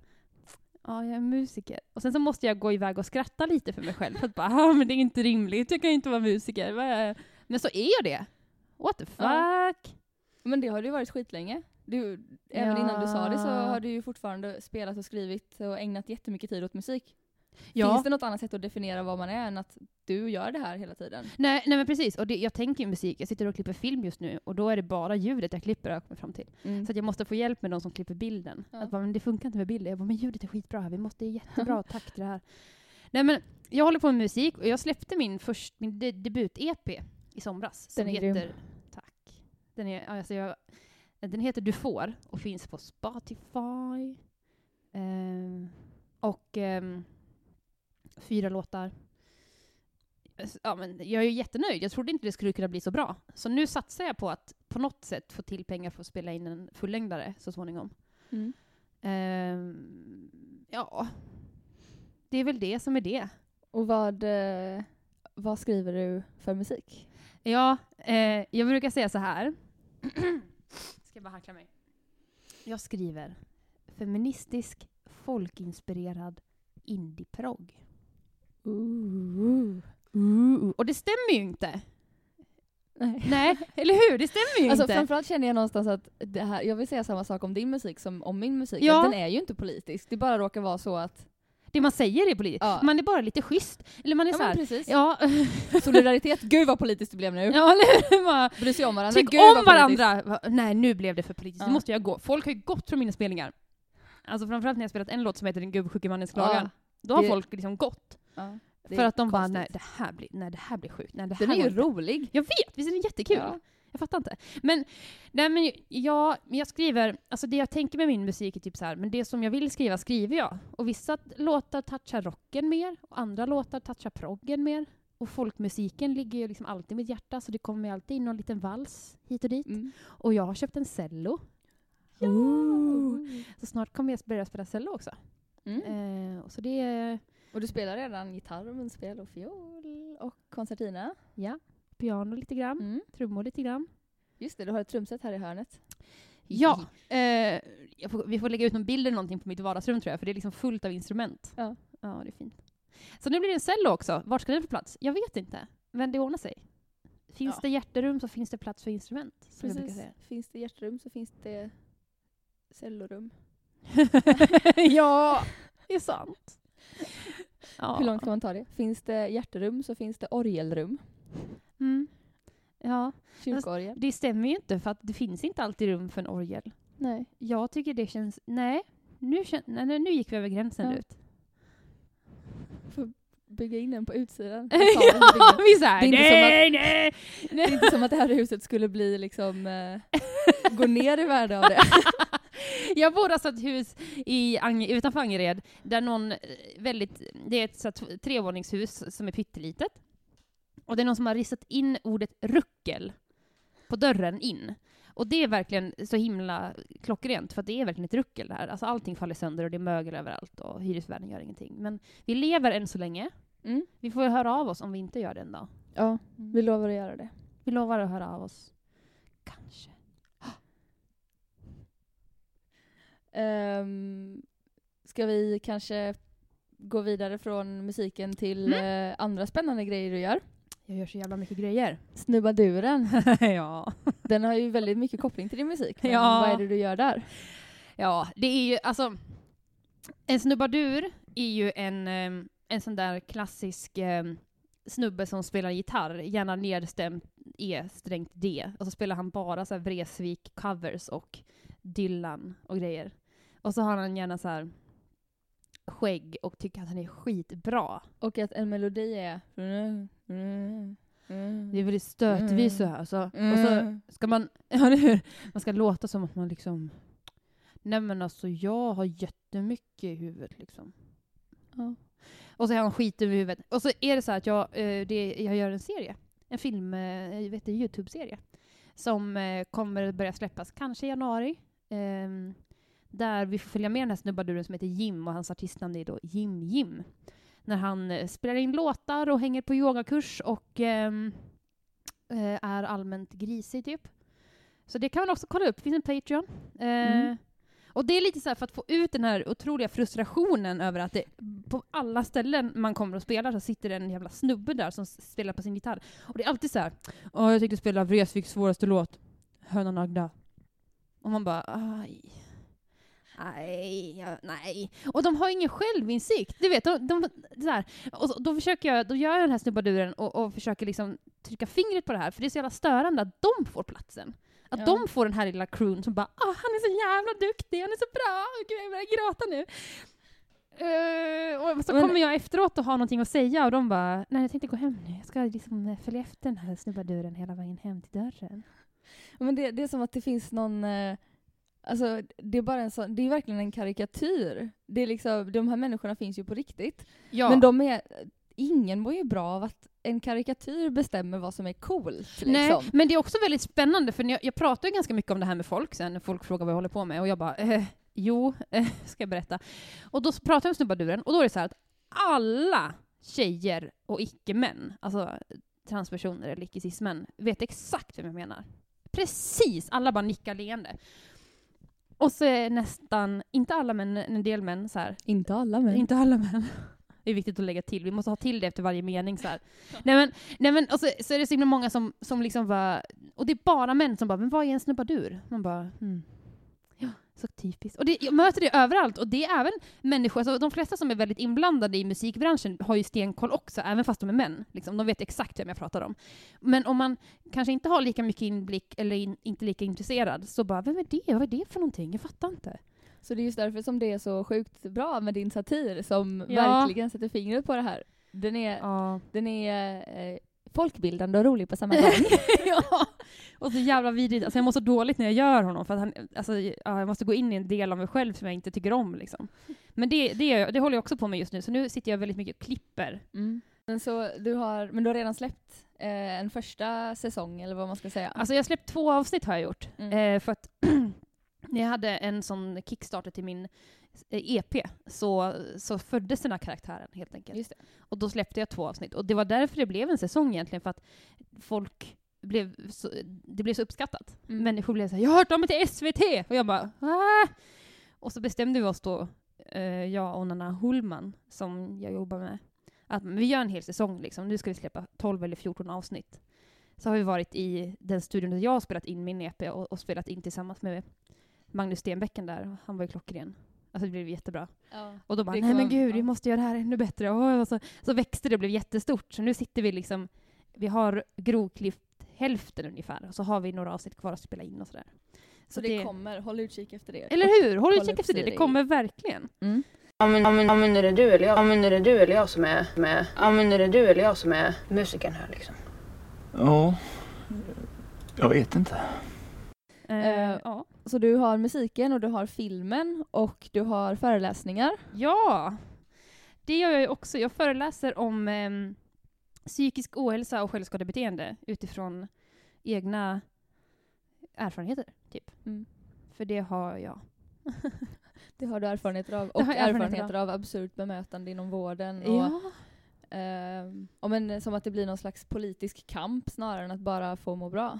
S1: Ja, jag är musiker. Och sen så måste jag gå iväg och skratta lite för mig själv. För att bara, ah, men det är inte rimligt, jag kan inte vara musiker. Vad är-" Men så är jag det. What the fuck?
S2: Ja. Men det har du ju varit skitlänge. Du, även
S1: Ja.
S2: innan du sa det så har du ju fortfarande spelat och skrivit och ägnat jättemycket tid åt musik.
S1: Ja.
S2: Finns det något annat sätt att definiera vad man är än att du gör det här hela tiden?
S1: Nej, nej men precis, och det, jag tänker ju musik, jag sitter och klipper film just nu, och då är det bara ljudet jag klipper och kommer fram till.
S2: Mm.
S1: Så att jag måste få hjälp med de som klipper bilden.
S2: Ja.
S1: Att bara, men det funkar inte med bilden. Jag bara, men ljudet är skitbra här, vi måste ge jättebra takt till det här. Nej men, jag håller på med musik, och jag släppte min, först, min de, debut-EP i somras. Som
S2: Den är grym.
S1: heter, Tack. Den, är, alltså jag, den heter Du får, och finns på Spotify. Ehm, och ehm, fyra låtar. Ja, men jag är ju jättenöjd. Jag trodde inte det skulle kunna bli så bra. Så nu satsar jag på att på något sätt få till pengar för att spela in en fullängdare så småningom.
S2: Mm.
S1: Ehm, ja, det är väl det som är det.
S2: Och vad, eh, vad skriver du för musik?
S1: Ja, eh, jag brukar säga så här. Ska jag bara hackla mig. Jag skriver feministisk, folkinspirerad indie-progg. Och det stämmer ju inte.
S2: Nej.
S1: Nej, eller hur? Det stämmer ju
S2: Alltså
S1: inte.
S2: framförallt känner jag någonstans att det här, jag vill säga samma sak om din musik som om min musik.
S1: Ja.
S2: Att den är ju inte politisk, det bara råkar vara så att...
S1: Det man säger är politiskt.
S2: Ja.
S1: Man är bara lite schysst. Eller man är
S2: Ja,
S1: så här.
S2: precis.
S1: Ja,
S2: Solidaritet, gud vad politiskt det blev nu.
S1: ja eller? Bara,
S2: Bry sig om varandra,
S1: Tyck
S2: gud
S1: om varandra! Va- Nej, nu blev det för politiskt.
S2: Ja.
S1: Nu måste jag gå. Folk har ju gått från mina spelningar. Alltså framförallt när jag spelat en låt som heter Den gubbsjuke mannens klagan. Då har
S2: det-
S1: folk liksom gått.
S2: Ja,
S1: För att de bara,
S2: konstigt.
S1: nej det här blir, nej, det här blir sjukt. Nej, det
S2: Den
S1: här
S2: är ju
S1: går inte."
S2: rolig.
S1: Jag vet, visst är den jättekul?
S2: Ja.
S1: Jag fattar inte. Men, nej men jag, jag skriver, alltså det jag tänker med min musik är typ så här, men det som jag vill skriva skriver jag. Och vissa låtar touchar rocken mer, och andra låtar touchar proggen mer. Och folkmusiken ligger ju liksom alltid i mitt hjärta, så det kommer ju alltid in någon liten vals hit och dit.
S2: Mm.
S1: Och jag har köpt en cello,
S2: Ja.
S1: så snart kommer jag börja spela cello också.
S2: Mm.
S1: Eh, och så det
S2: Och du spelar redan gitarr, munspel och fiol och koncertina.
S1: ja, piano lite grann,
S2: Mm.
S1: trummor lite grann.
S2: Just det, du har ett trumset här i hörnet.
S1: Ja, eh, jag får, vi får lägga ut någon bild eller någonting på mitt vardagsrum tror jag, för det är liksom fullt av instrument.
S2: Ja.
S1: Ja, det är fint. Så nu blir det en cello också. Vart ska den få plats? Jag vet inte, men det ordnar sig. Finns
S2: Ja.
S1: det hjärterum så finns det plats för instrument, som jag
S2: Precis.
S1: säga.
S2: Finns det hjärtrum så finns det cellorum.
S1: ja, det är sant. Ja.
S2: Hur långt kan man ta det? Finns det hjärterum så finns det orgelrum.
S1: Mm. Ja,
S2: Kyrkoorgel.
S1: det stämmer ju inte för att det finns inte alltid rum för en orgel.
S2: Nej.
S1: Jag tycker det känns... Nej, nu, kän, nej, nej, nu gick vi över gränsen
S2: Ja.
S1: ut.
S2: Bygga in den på utsidan.
S1: ja, vi såhär,
S2: som
S1: nej, nej!
S2: Det är inte som att det här huset skulle bli liksom, eh, gå ner i värde av det.
S1: Jag bor alltså ett hus i Ange, utanför Angered, där någon eh, väldigt, det är ett så här trevåningshus som är pyttelitet. Och det är någon som har ristat in ordet ruckel på dörren in. Och det är verkligen så himla klockrent, för det är verkligen ett ruckel där. Alltså allting faller sönder och det är mögel överallt och hyresvärden gör ingenting. Men vi lever än så länge.
S2: Mm.
S1: Vi får höra av oss om vi inte gör det en dag.
S2: Ja, vi lovar att göra det.
S1: Vi lovar att höra av oss. Kanske.
S2: Um, ska vi kanske gå vidare från musiken till eh, andra spännande grejer du gör?
S1: Jag gör så jävla mycket grejer.
S2: Snubbaduren,
S1: ja.
S2: den har ju väldigt mycket koppling till din musik. Men
S1: Ja.
S2: vad är det du gör där?
S1: Ja, det är ju alltså... En snubbadur är ju en, em, en sån där klassisk em, snubbe som spelar gitarr, gärna nedstämt E, strängt D. Och så spelar han bara så här Vreeswijk-covers och Dylan och grejer. Och så har han gärna så här skägg och tycker att han är skitbra.
S2: Och att en melodi är...
S1: Det är väldigt stötvis så här. Så, och så
S2: Mm.
S1: ska man, ja, hur? Man ska låta som att man liksom, nej men alltså jag har jättemycket i huvudet liksom.
S2: Ja.
S1: Och så har han skit över huvudet. Och så är det så här att jag, eh, det, jag gör en serie, en film, eh, jag vet en Youtube-serie, som eh, kommer börja släppas kanske i januari. ehm, där vi får följa med den här snubbaduren som heter Jim och hans artistnamn är då Jim Jim. När han eh, spelar in låtar och hänger på yogakurs och ehm, eh, är allmänt grisig typ. Så det kan man också kolla upp, det finns en Patreon. Eh,
S2: Mm.
S1: Och det är lite så här för att få ut den här otroliga frustrationen över att det på alla ställen man kommer och spelar så sitter det en jävla snubbe där som spelar på sin gitarr. Och det är alltid så här, jag tänkte spela Vreeswijks svåraste låt, Hönan Agda. Och man bara, aj. Nej, ja, nej. Och de har ingen självinsikt. Du vet, de, de, så här, och då försöker jag, då gör jag den här snubbaduren och, och försöker liksom trycka fingret på det här, för det är så jävla störande att de får platsen. Att
S2: Ja.
S1: de får den här lilla crewn som bara ah, han är så jävla duktig, han är så bra, gud jag börjar gråta nu. Eh, och så
S2: Men-
S1: kommer jag efteråt och har någonting att säga och de bara nej jag tänkte gå hem nu, jag ska liksom eh, följa efter den här snubbaduren hela vägen hem till dörren.
S2: Men det, det är som att det finns någon, eh, alltså det är bara en sån, det är verkligen en karikatyr. Det är liksom, de här människorna finns ju på riktigt.
S1: Ja.
S2: Men de är, ingen mår ju bra av att en karikatyr bestämmer vad som är coolt. Liksom.
S1: Nej, men det är också väldigt spännande, för jag, jag pratar ju ganska mycket om det här med folk sen, när folk frågar vad jag håller på med, och jag bara eh, jo, eh, ska jag berätta. Och då pratar jag med snubbaduren, och då är det så att alla tjejer och icke-män, alltså transpersoner eller icke-cis-män, vet exakt vem jag menar. Precis! Alla bara nickar leende. Och så är nästan, inte alla men en del män så här,
S2: Inte alla men.
S1: inte alla män. Det är viktigt att lägga till. Vi måste ha till det efter varje mening. Så här. Nej men, nej men och så, så är det så himla många som, som liksom bara... Och det är bara män som bara, men vad är en snubbadur? Man bara, hmm. Så typiskt. Och det, jag möter det överallt. Och det är även människor, alltså de flesta som är väldigt inblandade i musikbranschen har ju stenkoll också, även fast de är män. Liksom. De vet exakt vem jag pratar om. Men om man kanske inte har lika mycket inblick, eller in, inte lika intresserad, så bara, vem är det? Vad är det för någonting? Jag fattar inte.
S2: Så det är just därför som det är så sjukt bra med din satir som
S1: Ja.
S2: verkligen sätter fingret på det här. Den är,
S1: Ja.
S2: den är eh, folkbildande och rolig på samma gång.
S1: ja, och så jävla vidrigt. Alltså jag mår så dåligt när jag gör honom, för att han, alltså, ja, jag måste gå in i en del av mig själv som jag inte tycker om. Liksom. Men det, det, det håller jag också på med just nu, så nu sitter jag väldigt mycket och klipper.
S2: Mm. Men, så du har, men du har redan släppt eh, en första säsong, eller vad man ska säga?
S1: Alltså jag har släppt två avsnitt har jag gjort,
S2: Mm.
S1: eh, för att när jag hade en sån kickstarter till min eh, EP så, så föddes den här karaktären helt enkelt. Och då släppte jag två avsnitt. Och det var därför det blev en säsong egentligen, för att folk blev så, det blev så uppskattat.
S2: Mm.
S1: Människor blev så här, jag har hört om det till SVT! Och jag bara, ah! Och så bestämde vi oss då, eh, jag och Nanna Hullman, som jag jobbar med, att vi gör en hel säsong liksom. Nu ska vi släppa 12 eller 14 avsnitt. Så har vi varit i den studion där jag har spelat in min EP och, och spelat in tillsammans med Magnus Stenbecken där. Han var ju klockren. Alltså det blev jättebra.
S2: Ja.
S1: Och då bara,
S2: Det
S1: nej men gud, vi måste göra det här ännu bättre. Och, så, så växte det och blev jättestort. Så nu sitter vi liksom, vi har grovklippt hälften ungefär, och så har vi några avsnitt kvar att spela in och sådär.
S2: Så det, kommer, håll utkik efter det.
S1: Eller hur? Håll
S2: kolla
S1: utkik efter det, det kommer verkligen.
S2: Mm.
S3: Ja men, ja, men, ja, men är det du eller jag? Ja men är det du eller jag som är med? Ja men är det du eller jag som är musikern här liksom?
S4: Ja, jag vet inte.
S1: Eh,
S2: Eh,
S1: ja.
S2: Så du har musiken och du har filmen och du har föreläsningar.
S1: ja, det gör jag ju också. Jag föreläser om ehm, psykisk ohälsa och självskadebeteende utifrån egna erfarenheter, typ.
S2: Mm.
S1: För det har jag.
S2: Det har du erfarenheter av. Och
S1: erfarenheter
S2: erfarenheter av absurt bemötande inom vården.
S1: Ja.
S2: ja, men som att det blir någon slags politisk kamp snarare än att bara få må bra.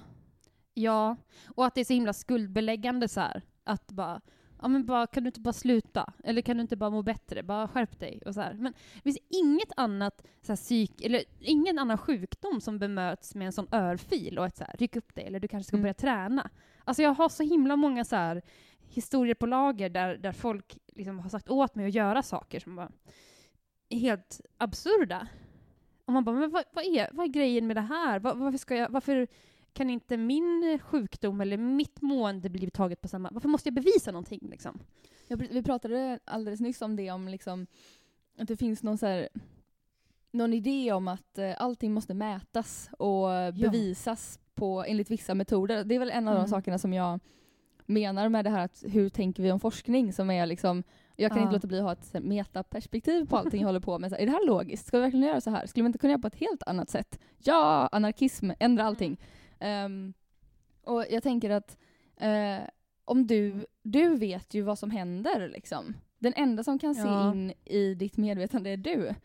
S1: Ja, och att det är så himla skuldbeläggande så här. Att bara, ja men bara, kan du inte bara sluta? Eller kan du inte bara må bättre? Bara skärp dig. Och så här. Men det finns inget annat så här, psyk, eller ingen annan sjukdom som bemöts med en sån örfil och ett så här, ryck upp dig, eller du kanske ska
S2: Mm.
S1: börja träna. Alltså jag har så himla många så här historier på lager där, där folk liksom har sagt åt mig att göra saker som var helt absurda. Och man bara, men vad, vad, är, vad är grejen med det här? Var, varför, ska jag, varför kan inte min sjukdom eller mitt mående bli taget på samma... Varför måste jag bevisa någonting liksom?
S2: Ja, vi pratade alldeles nyss om det, om liksom, att det finns någon, så här, någon idé om att eh, allting måste mätas och bevisas på, enligt vissa metoder. Det är väl en av
S1: Mm.
S2: de sakerna som jag menar med det här att hur tänker vi om forskning som är liksom jag kan
S1: Ja.
S2: inte låta bli att ha ett metaperspektiv på allting jag håller på med. Så är det här logiskt? Ska vi verkligen göra så här? Skulle vi inte kunna göra på ett helt annat sätt? Ja, anarkism, ändra allting. Ehm, och jag tänker att eh, om du, du vet ju vad som händer liksom. Den enda som kan se
S1: Ja.
S2: in i ditt medvetande är du.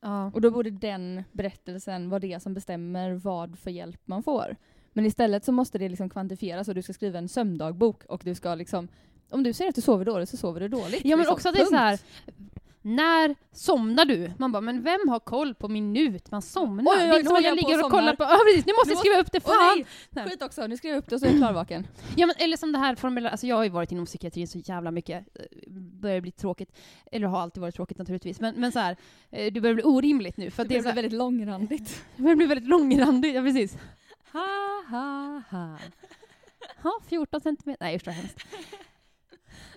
S1: Ja.
S2: Och då borde den berättelsen vara det som bestämmer vad för hjälp man får. Men istället så måste det liksom kvantifieras och du ska skriva en sömndagbok och du ska liksom om du säger att du sover dåligt så sover du dåligt.
S1: Ja men
S2: liksom.
S1: också att det är så här. När somnar du? Man bara, men vem har koll på minut man somnar?
S2: Oj, oj, oj,
S1: det är
S2: nu
S1: som
S2: håller
S1: att
S2: jag på
S1: ligger
S2: och
S1: och kollar på, ja precis, nu måste jag skriva upp det, fan!
S2: nej!
S1: Nej.
S2: Skit också, nu skriver jag upp det och så är jag klarvaken.
S1: Ja, men, eller som det här formella, alltså jag har ju varit inom psykiatrin så jävla mycket, eh, börjar bli tråkigt, eller har alltid varit tråkigt naturligtvis, men, men så här, eh, det börjar bli orimligt nu för
S2: Det
S1: det, så här,
S2: väldigt långrandigt.
S1: det börjar bli väldigt långrandigt, ja precis. Ha, ha, ha. Ha, 14 centimeter, nej usch vad hemskt.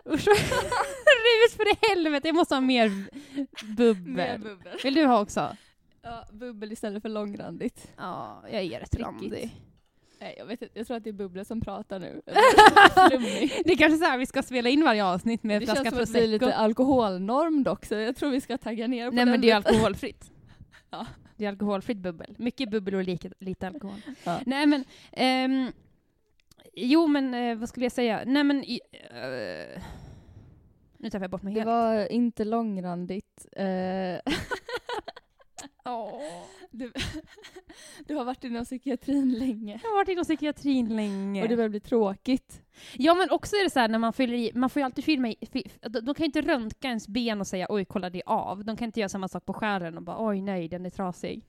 S1: Usch Rus för helvete, jag måste ha mer bubbel.
S2: Mer bubbel.
S1: Vill du ha också?
S2: Ja, bubbel istället för långrandigt.
S1: Ja, jag är rätt randig.
S2: Nej, jag vet inte, jag tror att det är Bubble som pratar nu.
S1: Det är kanske så här vi ska spela in varje avsnitt med
S2: Det
S1: en
S2: känns
S1: flaska
S2: som att det blir
S1: prosecco.
S2: lite alkoholnorm dock, så jag tror vi ska tagga ner på
S1: Nej
S2: den
S1: men det är alkoholfritt.
S2: Ja.
S1: Det är alkoholfritt bubbel. Mycket bubbel och lite, lite alkohol.
S2: Ja.
S1: Nej men, ehm, jo men eh, vad skulle jag säga? Nej men, i, eh, nu tappar jag bort mig
S2: Det
S1: helt.
S2: var inte långrandigt. Eh,
S1: Åh.
S2: du, du har varit inom psykiatrin länge.
S1: Jag har varit inom psykiatrin länge.
S2: Och det börjar bli tråkigt.
S1: Ja men också är det så här när man fyller i, man får ju alltid filma i, de, de kan ju inte röntga ens ben och säga oj kolla det av. De kan inte göra samma sak på skären och bara oj nej den är trasig.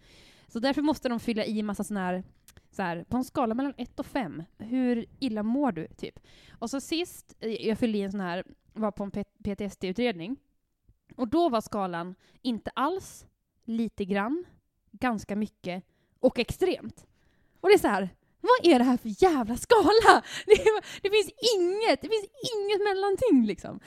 S1: Så därför måste de fylla i massa sån här, så här på en skala mellan 1 och 5, hur illa mår du? Typ. Och så sist eh, jag fyllde i en sån här, var på en PTSD-utredning. Och då var skalan inte alls, lite grann, ganska mycket och extremt. Och det är så här, vad är det här för jävla skala? Det, det finns inget, det finns inget mellanting liksom.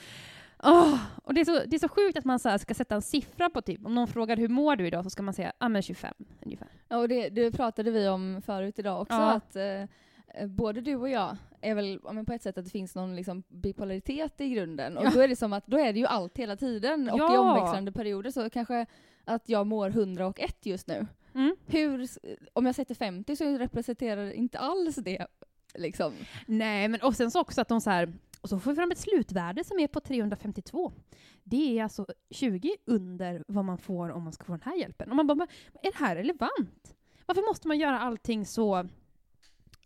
S1: Åh, och det är, så, det är så sjukt att man så ska sätta en siffra på typ, om någon frågar hur mår du idag så ska man säga, ah, men 25 ungefär.
S2: Ja, och det, det pratade vi om förut idag också,
S1: Ja.
S2: att eh, både du och jag är väl men på ett sätt att det finns någon liksom bipolaritet i grunden. Och
S1: Ja.
S2: då är det som att då är det ju allt hela tiden. Och i
S1: Ja.
S2: omväxlande perioder så kanske att jag mår 100 och ett just nu.
S1: Mm.
S2: Hur, om jag sätter 50 så representerar det inte alls det. Liksom.
S1: Nej, men och sen så också att de så här, och så får vi fram ett slutvärde som är på 352. Det är alltså 20 under vad man får om man ska få den här hjälpen. Och man bara, är det här relevant? Varför måste man göra allting så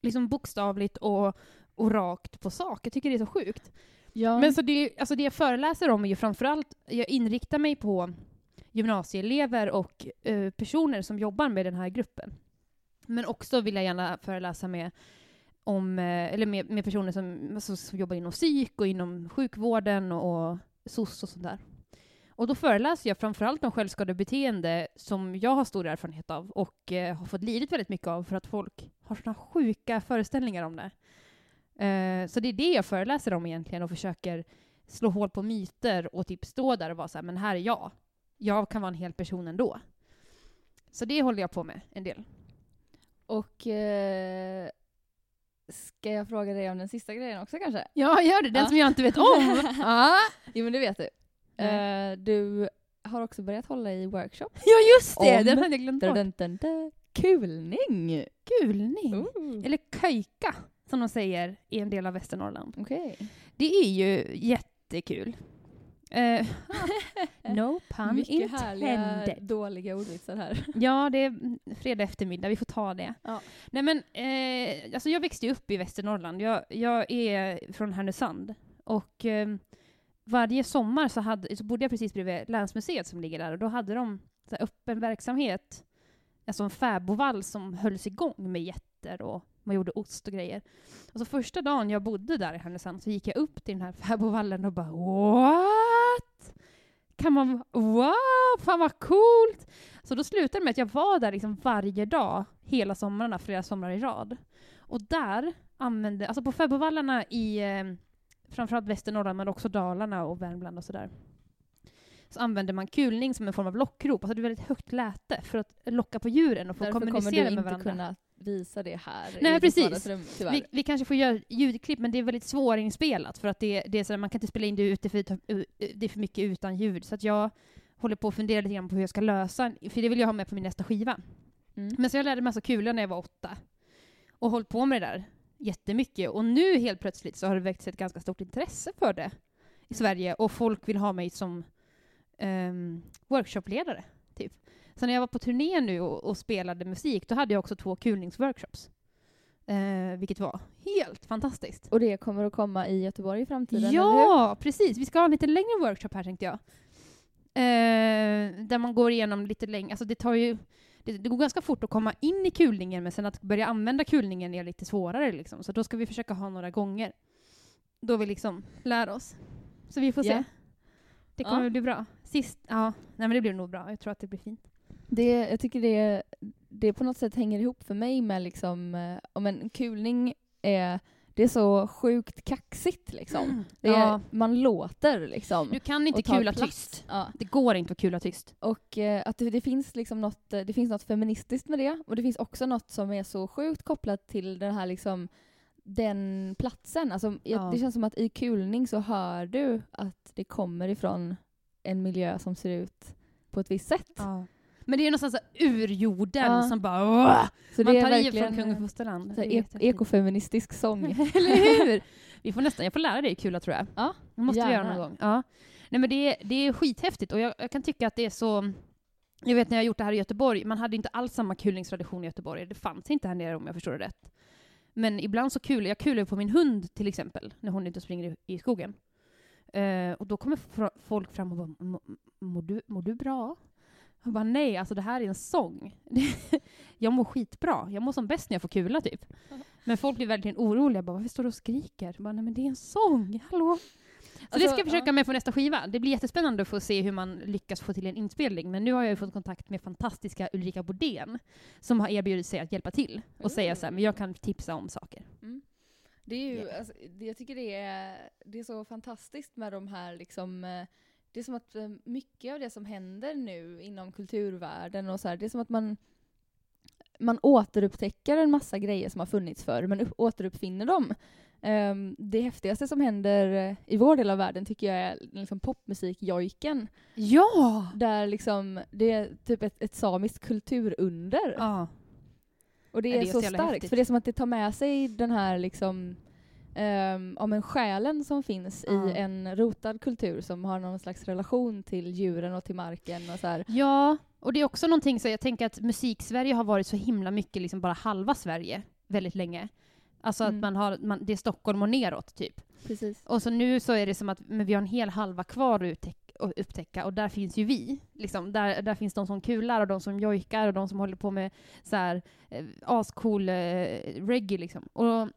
S1: liksom bokstavligt och, och rakt på sak? Jag tycker det är så sjukt.
S2: Ja.
S1: Men så det, alltså det jag föreläser om är ju framförallt, jag inriktar mig på gymnasieelever och eh, personer som jobbar med den här gruppen. Men också vill jag gärna föreläsa med, om, eh, eller med, med personer som, som, som jobbar inom psyk och inom sjukvården och, och SOS och sånt där. Och då föreläser jag framförallt om självskadebeteende som jag har stor erfarenhet av och eh, har fått lidit väldigt mycket av för att folk har såna sjuka föreställningar om det. Eh, så det är det jag föreläser om egentligen och försöker slå hål på myter och typ stå där och vara så här, men här är jag. Jag kan vara en hel person ändå. Så det håller jag på med en del.
S2: Och eh, ska jag fråga dig om den sista grejen också kanske?
S1: Ja, gör det. Den
S2: Ja.
S1: som jag inte vet om. ja.
S2: Jo men det vet du.
S1: Nej.
S2: Eh, du har också börjat hålla i workshop.
S1: ja, just det!
S2: Om-
S1: Den hade jag glömt bort.
S2: Dun, dun, dun. Kulning!
S1: Kulning.
S2: Ooh.
S1: Eller köjka, som de säger i en del av Västernorrland.
S2: Okej.
S1: Det är ju jättekul. Eh, no pun
S2: Mycket härliga
S1: intended.
S2: dåliga ordvitsar här.
S1: Ja, det är fredag eftermiddag, vi får ta det.
S2: Ja.
S1: Nej men, eh, alltså jag växte upp i Västernorrland. Jag, jag är från Härnösand. Och eh, varje sommar så, hade, så bodde jag precis bredvid Länsmuseet som ligger där och då hade de så öppen verksamhet, alltså en fäbodvall som hölls igång med getter och man gjorde ost och grejer. Och så första dagen jag bodde där i Härnösand så gick jag upp till den här fäbodvallen och bara what? Kan man, wow, fan vad coolt! Så då slutade det med att jag var där liksom varje dag, hela somrarna, flera somrar i rad. Och där använde, alltså på fäbodvallarna i eh, framförallt Västernorrland, men också Dalarna och Värmland och sådär, så använde man kulning som en form av lockrop, alltså det är väldigt högt läte för att locka på djuren och få
S2: Därför kommer
S1: kommunicera
S2: du
S1: med
S2: inte
S1: varandra.
S2: kunna visa det här
S1: Nej,
S2: i
S1: precis.
S2: tyvärr.
S1: Vi, vi kanske får göra ljudklipp, men det är väldigt svårinspelat för att det, det är så man kan inte spela in det ute för det är för mycket utan ljud. Så att jag håller på att fundera lite grann på hur jag ska lösa, för det vill jag ha med på min nästa skiva.
S2: Mm.
S1: Men så jag lärde mig massa kulor när jag var åtta och hållit på med det där jättemycket. Och nu helt plötsligt så har det väckts ett ganska stort intresse för det i Sverige och folk vill ha mig som um, workshopledare. Typ. Så när jag var på turné nu och, och spelade musik, då hade jag också två kulningsworkshops. Eh, vilket var helt fantastiskt.
S2: Och det kommer att komma i Göteborg i framtiden?
S1: Ja, precis. Vi ska ha en lite längre workshop här tänkte jag. Eh, där man går igenom lite längre, alltså det tar ju det, det går ganska fort att komma in i kulningen, men sen att börja använda kulningen är lite svårare liksom. Så då ska vi försöka ha några gånger. Då vi liksom lär oss. Så vi får se.
S2: Ja.
S1: Det kommer
S2: Ja.
S1: bli bra. Sist, ja, nej men det blir nog bra. Jag tror att det blir fint.
S2: Det, jag tycker det, det på något sätt hänger ihop för mig med liksom, eh, om en kulning är, det är så sjukt kaxigt liksom. Det är,
S1: Ja.
S2: Man låter liksom.
S1: Du kan inte kula tyst.
S2: Ja.
S1: Det går inte att kula tyst.
S2: Och eh, att det, det finns liksom något, eh, det finns något feministiskt med det och det finns också något som är så sjukt kopplat till den här liksom den platsen. Alltså, jag-
S1: Ja.
S2: Det känns som att i kulning så hör du att det kommer ifrån en miljö som ser ut på ett visst sätt.
S1: Men det är någonstans så här ur jorden
S2: Ja.
S1: som bara Åh!
S2: Så
S1: Man tar i från kung och fosterland.
S2: e- ekofeministisk sång.
S1: Eller hur? Vi får nästan, jag får lära dig kula tror jag.
S2: Ja,
S1: Det måste vi göra
S2: gärna.
S1: någon gång. Ja. Nej men det är, det är skithäftigt och jag, jag kan tycka att det är så jag vet när jag har gjort det här i Göteborg, man hade inte alls samma kulningstradition i Göteborg. Det fanns inte här nere om jag förstår det rätt. Men ibland så kular jag kular på min hund till exempel, när hon inte springer i, i skogen. Eh, och då kommer folk fram och bara, "Må- mår du, mår du bra? Jag bara, nej, alltså det här är en sång. jag mår skitbra. Jag mår som bäst när jag får kula typ. Men folk blir verkligen oroliga. Bara, Varför står du och skriker? Jag bara, nej men det är en sång, hallå? Så det
S2: Alltså,
S1: ska jag försöka med på nästa skiva. Det blir jättespännande att få se hur man lyckas få till en inspelning. Men nu har jag ju fått kontakt med fantastiska Ulrika Bodén som har erbjudit sig att hjälpa till och säga så här, men jag kan tipsa om saker.
S2: Mm. Det är ju,
S1: Ja.
S2: alltså, det, jag tycker det är, det är så fantastiskt med de här liksom, eh, det är som att eh, mycket av det som händer nu inom kulturvärlden och så här, det är som att man man återupptäcker en massa grejer som har funnits förr, men upp, återuppfinner dem. Ehm, det häftigaste som händer eh, i vår del av världen tycker jag är liksom popmusikjojken.
S1: Ja!
S2: Där liksom, det är typ ett, ett samiskt kulturunder.
S1: Ja.
S2: Och det är,
S1: det är
S2: så
S1: så
S2: starkt,
S1: häftigt.
S2: för det är som att det tar med sig den här liksom um, om en själen som finns
S1: Ja.
S2: i en rotad kultur som har någon slags relation till djuren och till marken och så här.
S1: Ja, och det är också någonting så jag tänker att musik-Sverige har varit så himla mycket liksom bara halva Sverige väldigt länge. Alltså
S2: Mm.
S1: att man har, man, det är Stockholm och neråt typ.
S2: Precis.
S1: Och så nu så är det som att men vi har en hel halva kvar att upptäck- att upptäcka och där finns ju vi. Liksom, där, där finns de som kular och de som jojkar och de som håller på med så här eh, ascool eh, reggae liksom. Och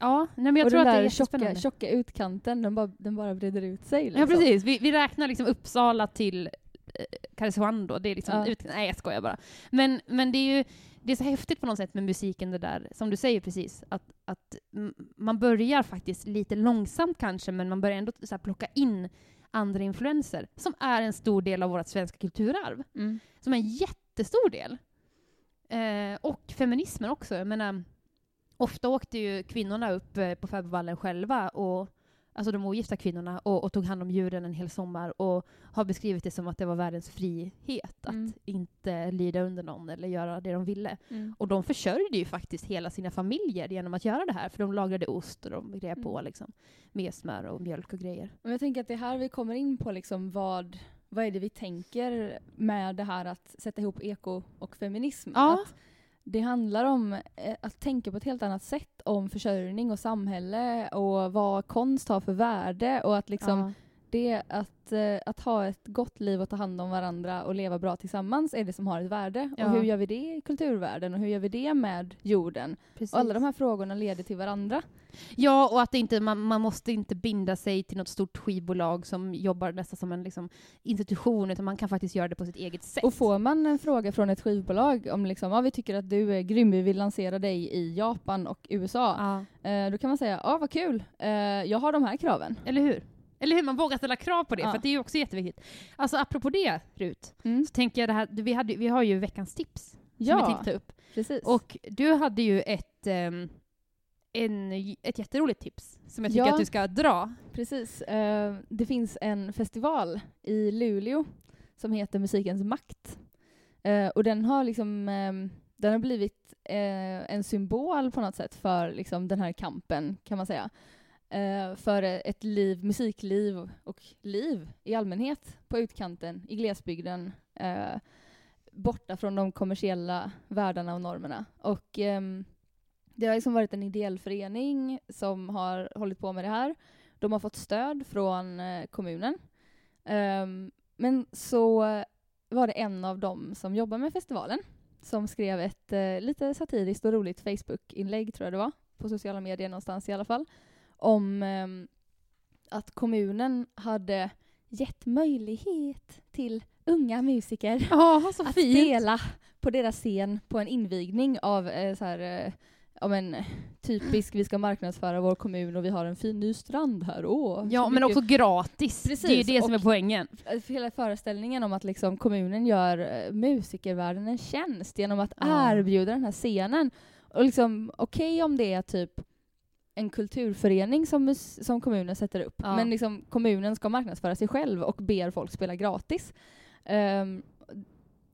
S1: ja, nej men jag
S2: och
S1: tror
S2: den
S1: att det är
S2: där tjocka,
S1: jättespännande.
S2: tjocka utkanten, den bara, den bara breder ut sig. Liksom.
S1: Ja precis, vi, vi räknar liksom Uppsala till eh, Karesuando, det är liksom
S2: Ja.
S1: ut, nej jag skojar bara. Men, men det är ju det är så häftigt på något sätt med musiken det där, som du säger precis, att, att man börjar faktiskt lite långsamt kanske, men man börjar ändå så plocka in andra influenser, som är en stor del av vårt svenska kulturarv.
S2: Mm.
S1: Som är en jättestor del. Eh, och feminismen också. Jag menar, ofta åkte ju kvinnorna upp eh, på fäbodvallen själva, och, alltså de ogifta kvinnorna, och, och tog hand om djuren en hel sommar och har beskrivit det som att det var världens frihet
S2: Mm.
S1: att inte lyda under någon eller göra det de ville.
S2: Mm.
S1: Och de försörjde ju faktiskt hela sina familjer genom att göra det här, för de lagrade ost och de på
S2: Mm.
S1: liksom, med smör och mjölk och grejer.
S2: Och jag tänker att det är här vi kommer in på liksom vad, vad är det vi tänker med det här att sätta ihop eko och feminism.
S1: Ja.
S2: Att det handlar om eh, att tänka på ett helt annat sätt om försörjning och samhälle och vad konst har för värde och att liksom
S1: Ja
S2: det att, eh, att ha ett gott liv och ta hand om varandra och leva bra tillsammans är det som har ett värde.
S1: Ja.
S2: Och hur gör vi det i kulturvärlden och hur gör vi det med jorden?
S1: Precis.
S2: Och alla de här frågorna leder till varandra.
S1: Ja, och att inte, man, man måste inte binda sig till något stort skivbolag som jobbar nästan som en liksom, institution, utan man kan faktiskt göra det på sitt eget sätt.
S2: Och får man en fråga från ett skivbolag om liksom, ja, vi tycker att du är grym, vi vill lansera dig i Japan och USA.
S1: Ja,
S2: Eh, då kan man säga, ja vad kul, eh, jag har de här kraven.
S1: eller hur? Eller hur? Man vågar ställa krav på det,
S2: Ja.
S1: för det är ju också jätteviktigt. Alltså apropå det, Rut,
S2: Mm.
S1: så tänker jag det här, vi, hade, vi har ju veckans tips som vi
S2: Ja,
S1: tänkte ta upp.
S2: precis.
S1: Och du hade ju ett, ehm, en, ett jätteroligt tips som jag tycker
S2: Ja.
S1: att du ska dra.
S2: Precis. Eh, det finns en festival i Luleå som heter Musikens makt. Eh, och den har liksom ehm, den har blivit eh, en symbol på något sätt för liksom, den här kampen, kan man säga. Eh, för ett liv, musikliv och liv i allmänhet på utkanten, i glesbygden, eh, borta från de kommersiella världarna och normerna. Och eh, det har liksom varit en ideell förening som har hållit på med det här. De har fått stöd från eh, kommunen. Ehm, men så var det en av dem som jobbar med festivalen som skrev ett eh, lite satiriskt och roligt Facebook-inlägg, tror jag det var, på sociala medier någonstans i alla fall, om ehm, att kommunen hade gett möjlighet till unga musiker
S1: så
S2: att
S1: fint.
S2: spela på deras scen på en invigning av eh, så här, eh, men typisk, vi ska marknadsföra vår kommun och vi har en fin ny strand här. Åh,
S1: Ja, men
S2: mycket-
S1: också gratis.
S2: Precis,
S1: det är det som är poängen.
S2: eh, hela föreställningen om att liksom kommunen gör eh, musikervärlden en tjänst genom att
S1: Ja.
S2: erbjuda den här scenen. Och liksom, okej om det är typ en kulturförening som, som kommunen sätter upp,
S1: Ja.
S2: men liksom kommunen ska marknadsföra sig själv och ber folk spela gratis. Um,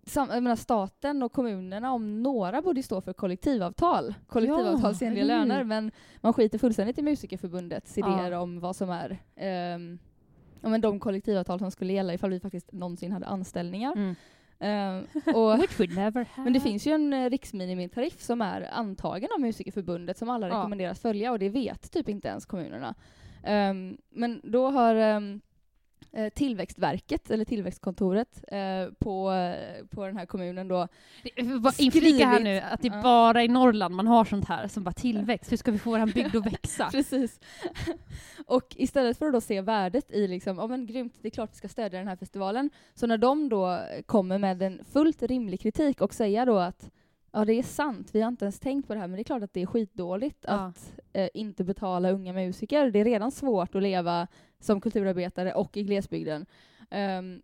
S2: sam, menar, staten och kommunerna om några borde stå för kollektivavtal, kollektivavtalsenliga
S1: hur?
S2: löner, men man skiter fullständigt i Musikerförbundets
S1: Ja.
S2: idéer om vad som är um, ja, men de kollektivavtal som skulle gälla ifall vi faktiskt någonsin hade anställningar.
S1: Mm.
S2: Ehm, och,
S1: Which we never have.
S2: men det finns ju en eh, riksminimitariff som är antagen av Musikerförbundet som alla rekommenderas följa och det vet typ inte ens kommunerna. Ehm, men då har eh, Tillväxtverket, eller Tillväxtkontoret eh, på, eh, på den här kommunen då
S1: inflika här nu att det är bara i Norrland man har sånt här som bara tillväxt. Hur ska vi få vår bygd att växa?
S2: Precis. och istället för att då se värdet i liksom, ja men grymt, det är klart vi ska stödja den här festivalen. Så när de då kommer med en fullt rimlig kritik och säga då att ja det är sant, vi har inte ens tänkt på det här, men det är klart att det är skitdåligt
S1: Ja.
S2: att eh, inte betala unga musiker. Det är redan svårt att leva som kulturarbetare och i glesbygden. Ehm,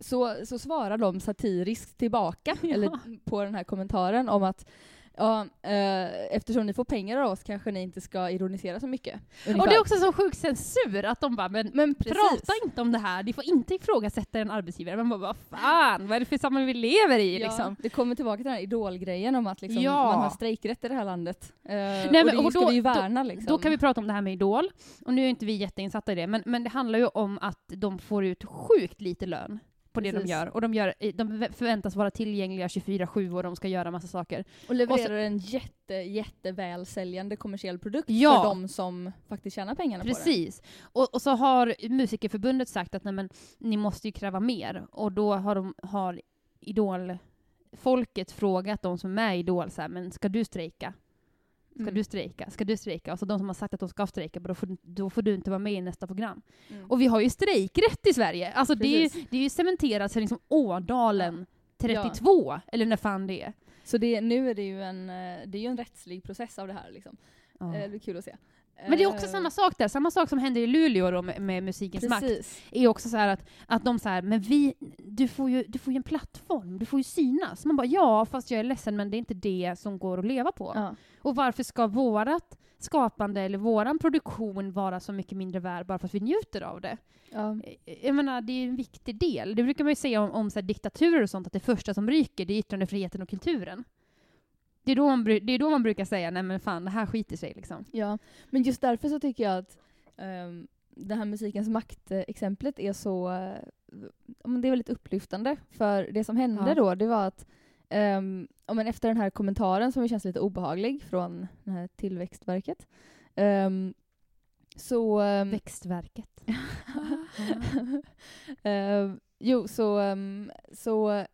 S2: så, så svarar de satiriskt tillbaka,
S1: Ja.
S2: eller på den här kommentaren om att Ja, eh, eftersom ni får pengar av oss kanske ni inte ska ironisera så mycket.
S1: Och
S2: ungefär.
S1: det är också så sjuk censur att de bara, men
S2: Men
S1: prata inte om det här, ni får inte ifrågasätta en arbetsgivare. Man bara, vad fan, vad är det för samhälle vi lever i
S2: Ja,
S1: liksom?
S2: Det kommer tillbaka till den här idolgrejen om att liksom
S1: Ja.
S2: man har strejkrätt i det här landet. Eh,
S1: men-
S2: och det
S1: och
S2: ska
S1: då-
S2: vi ju
S1: då-
S2: värna liksom.
S1: Då kan vi prata om det här med Idol, och nu är inte vi jätteinsatta i det, men, men det handlar ju om att de får ut sjukt lite lön på det de
S2: Precis.
S1: gör. Och de, gör, de förväntas vara tillgängliga 24-7 och de ska göra massa saker.
S2: och levererar
S1: och så-
S2: en jätte, jätteväl säljande kommersiell produkt
S1: Ja.
S2: för de som faktiskt tjänar pengarna på det.
S1: Precis. Och, och så har Musikerförbundet sagt att nej, men, ni måste ju kräva mer. Och då har, de, har Idol-folket frågat de som är med i Idol, så här, men ska du strejka? Ska
S2: Mm.
S1: du strejka? Ska du strejka? Och så de som har sagt att de ska strejka, då får, då får du inte vara med i nästa program.
S2: Mm.
S1: Och vi har ju strejkrätt i Sverige. Alltså det är, ju, det är ju cementerat sedan liksom Ådalen 32, eller när fan det är.
S2: Så det, nu är det ju en, eh, det är ju en rättslig process av det här. Liksom.
S1: Ja.
S2: Eh, det är kul att se.
S1: Men det är också
S2: Eh,
S1: samma sak där, samma sak som händer i Luleå då med, med Musikens makt.
S2: Precis.
S1: är också så att, att de så här, men vi, du får, ju, du får ju en plattform, du får ju synas. Man bara, ja, fast jag är ledsen, men det är inte det som går att leva på.
S2: Ja.
S1: Och varför ska vårat skapande eller våran produktion vara så mycket mindre värd bara för att vi njuter av det?
S2: Ja.
S1: Eh, Jag menar, det är en viktig del. Det brukar man ju säga om, om så diktaturer och sånt, att det första som ryker, det är yttrandefriheten och kulturen. Det är då man, det är då man brukar säga, nej men fan, det här skiter sig liksom.
S2: Ja, men just därför så tycker jag att um, det här musikens makt-exemplet är så, men det är väldigt upplyftande. För det som hände
S1: Ja.
S2: då, det var att um, men efter den här kommentaren som känns lite obehaglig från det här Tillväxtverket, ehm, så... ehm,
S1: Växtverket.
S2: ehm, jo, så, ehm, så...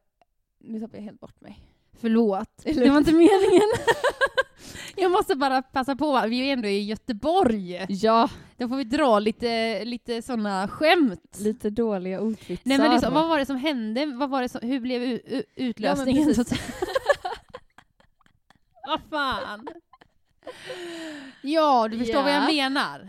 S2: Nu tappade jag helt bort mig.
S1: Förlåt, det var inte meningen. Jag måste bara passa på, vi är ändå i Göteborg.
S2: Ja,
S1: Då får vi dra lite, lite sådana skämt.
S2: lite dåliga ordvitsar.
S1: Nej men liksom, vad var det som hände? Vad var det som, hur blev utlösningen? säga? vad fan? Ja, du förstår vad jag
S2: Ja.
S1: menar.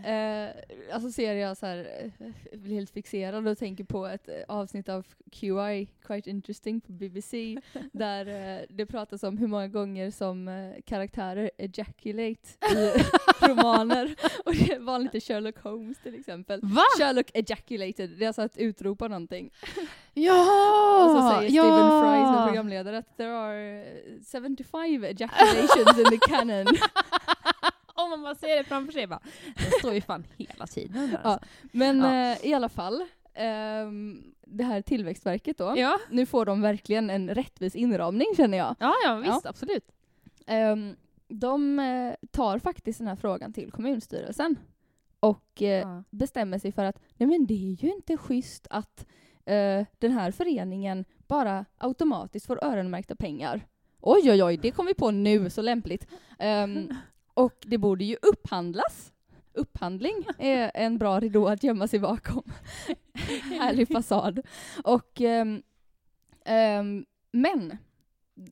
S2: Eh, alltså ser jag så här, eh, blir helt fixerad och tänker på ett eh, avsnitt av QI, Quite Interesting, på BBC, där eh, det pratas om hur många gånger som eh, karaktärer ejaculate i romaner. Och det var lite Sherlock Holmes till exempel.
S1: Va?
S2: Sherlock ejaculated, det är alltså att utropa någonting.
S1: Ja!
S2: Och så säger
S1: ja!
S2: Stephen Fry som programledare att there are eh, 75 ejaculations in the canon.
S1: Om man bara ser det framför sig bara, det står ju fan hela tiden. där,
S2: Ja.
S1: Alltså.
S2: Men
S1: Ja.
S2: eh, i alla fall, ehm, det här Tillväxtverket då,
S1: Ja.
S2: nu får de verkligen en rättvis inramning känner jag.
S1: ja, ja visst, absolut.
S2: Ehm, de eh, tar faktiskt den här frågan till kommunstyrelsen och eh,
S1: Ja.
S2: bestämmer sig för att nej men det är ju inte schysst att eh, den här föreningen bara automatiskt får öronmärkta pengar. Oj, oj, oj, det kom vi på nu, så lämpligt. Ehm, och det borde ju upphandlas. Upphandling är en bra ridå att gömma sig bakom. Härlig fasad. Och, ehm, ehm, men,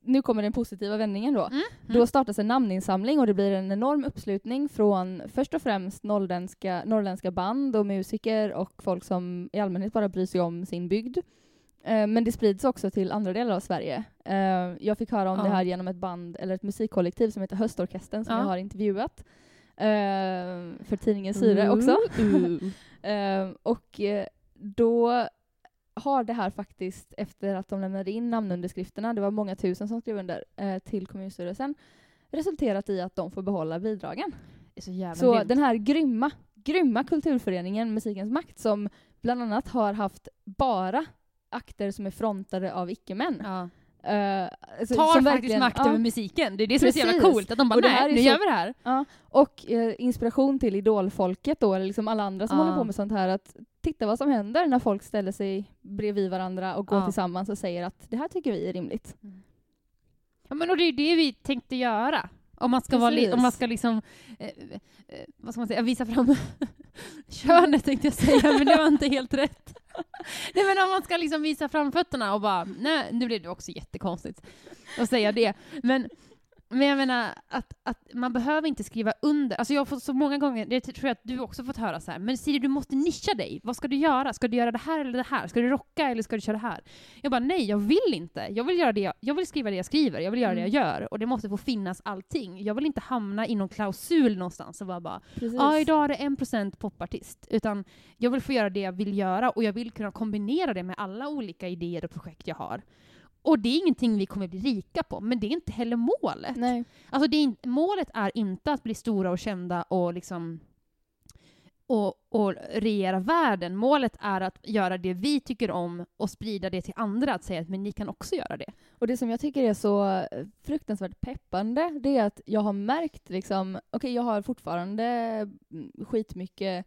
S2: nu kommer den positiva vändningen då.
S1: Mm.
S2: Då startas en namninsamling och det blir en enorm uppslutning från först och främst norrländska, norrländska band och musiker och folk som i allmänhet bara bryr sig om sin bygd. Eh, Men det sprids också till andra delar av Sverige. Eh, Jag fick höra om
S1: Ja.
S2: det här genom ett band, eller ett musikkollektiv som heter Höstorkestern som
S1: Ja.
S2: jag har intervjuat. eh, För tidningen Syre också. Och då har det här faktiskt, efter att de lämnade in namnunderskrifterna, det var många tusen som skrev under, eh, till kommunstyrelsen, resulterat i att de får behålla bidragen.
S1: Så
S2: Så den här grymma, grymma kulturföreningen Musikens makt som bland annat har haft bara akter som är frontade av icke-män.
S1: ja.
S2: Alltså,
S1: Tar
S2: som
S1: faktiskt makt
S2: ja.
S1: över musiken. Det är det som är så jävla
S2: Precis.
S1: coolt. Att de bara, nej, nu
S2: så-
S1: gör vi det här.
S2: Ja, och eh, inspiration till idolfolket då, eller liksom alla andra som
S1: Ja.
S2: håller på med sånt här, att titta vad som händer när folk ställer sig bredvid varandra och går tillsammans och säger att det här tycker vi är rimligt.
S1: Ja, men och det är det vi tänkte göra. Om man ska, vara om man ska liksom, eh, eh, vad ska man säga, visa fram könet tänkte jag säga, men det var inte helt rätt. Nej men om man ska liksom visa fram fötterna och bara, nej, nu blev det också jättekonstigt att säga det. Men, men jag menar att, att man behöver inte skriva under. Alltså jag har fått så många gånger, det tror jag att du också fått höra så här, men Siri du måste nischa dig. Vad ska du göra? Ska du göra det här eller det här? Ska du rocka eller ska du köra det här? Jag bara nej, jag vill inte. Jag vill, göra det jag, jag vill skriva det jag skriver, jag vill göra det jag gör och det måste få finnas allting. Jag vill inte hamna i någon klausul någonstans och bara, ja idag är det en procent popartist. Utan jag vill få göra det jag vill göra och jag vill kunna kombinera det med alla olika idéer och projekt jag har. Och det är ingenting vi kommer bli rika på, men det är inte heller målet.
S2: Nej.
S1: Alltså det är, målet är inte att bli stora och kända och liksom och, och regera världen. Målet är att göra det vi tycker om och sprida det till andra, att säga att men ni kan också göra det.
S2: Och det som jag tycker är så fruktansvärt peppande, det är att jag har märkt liksom, okej jag har fortfarande mm, skitmycket,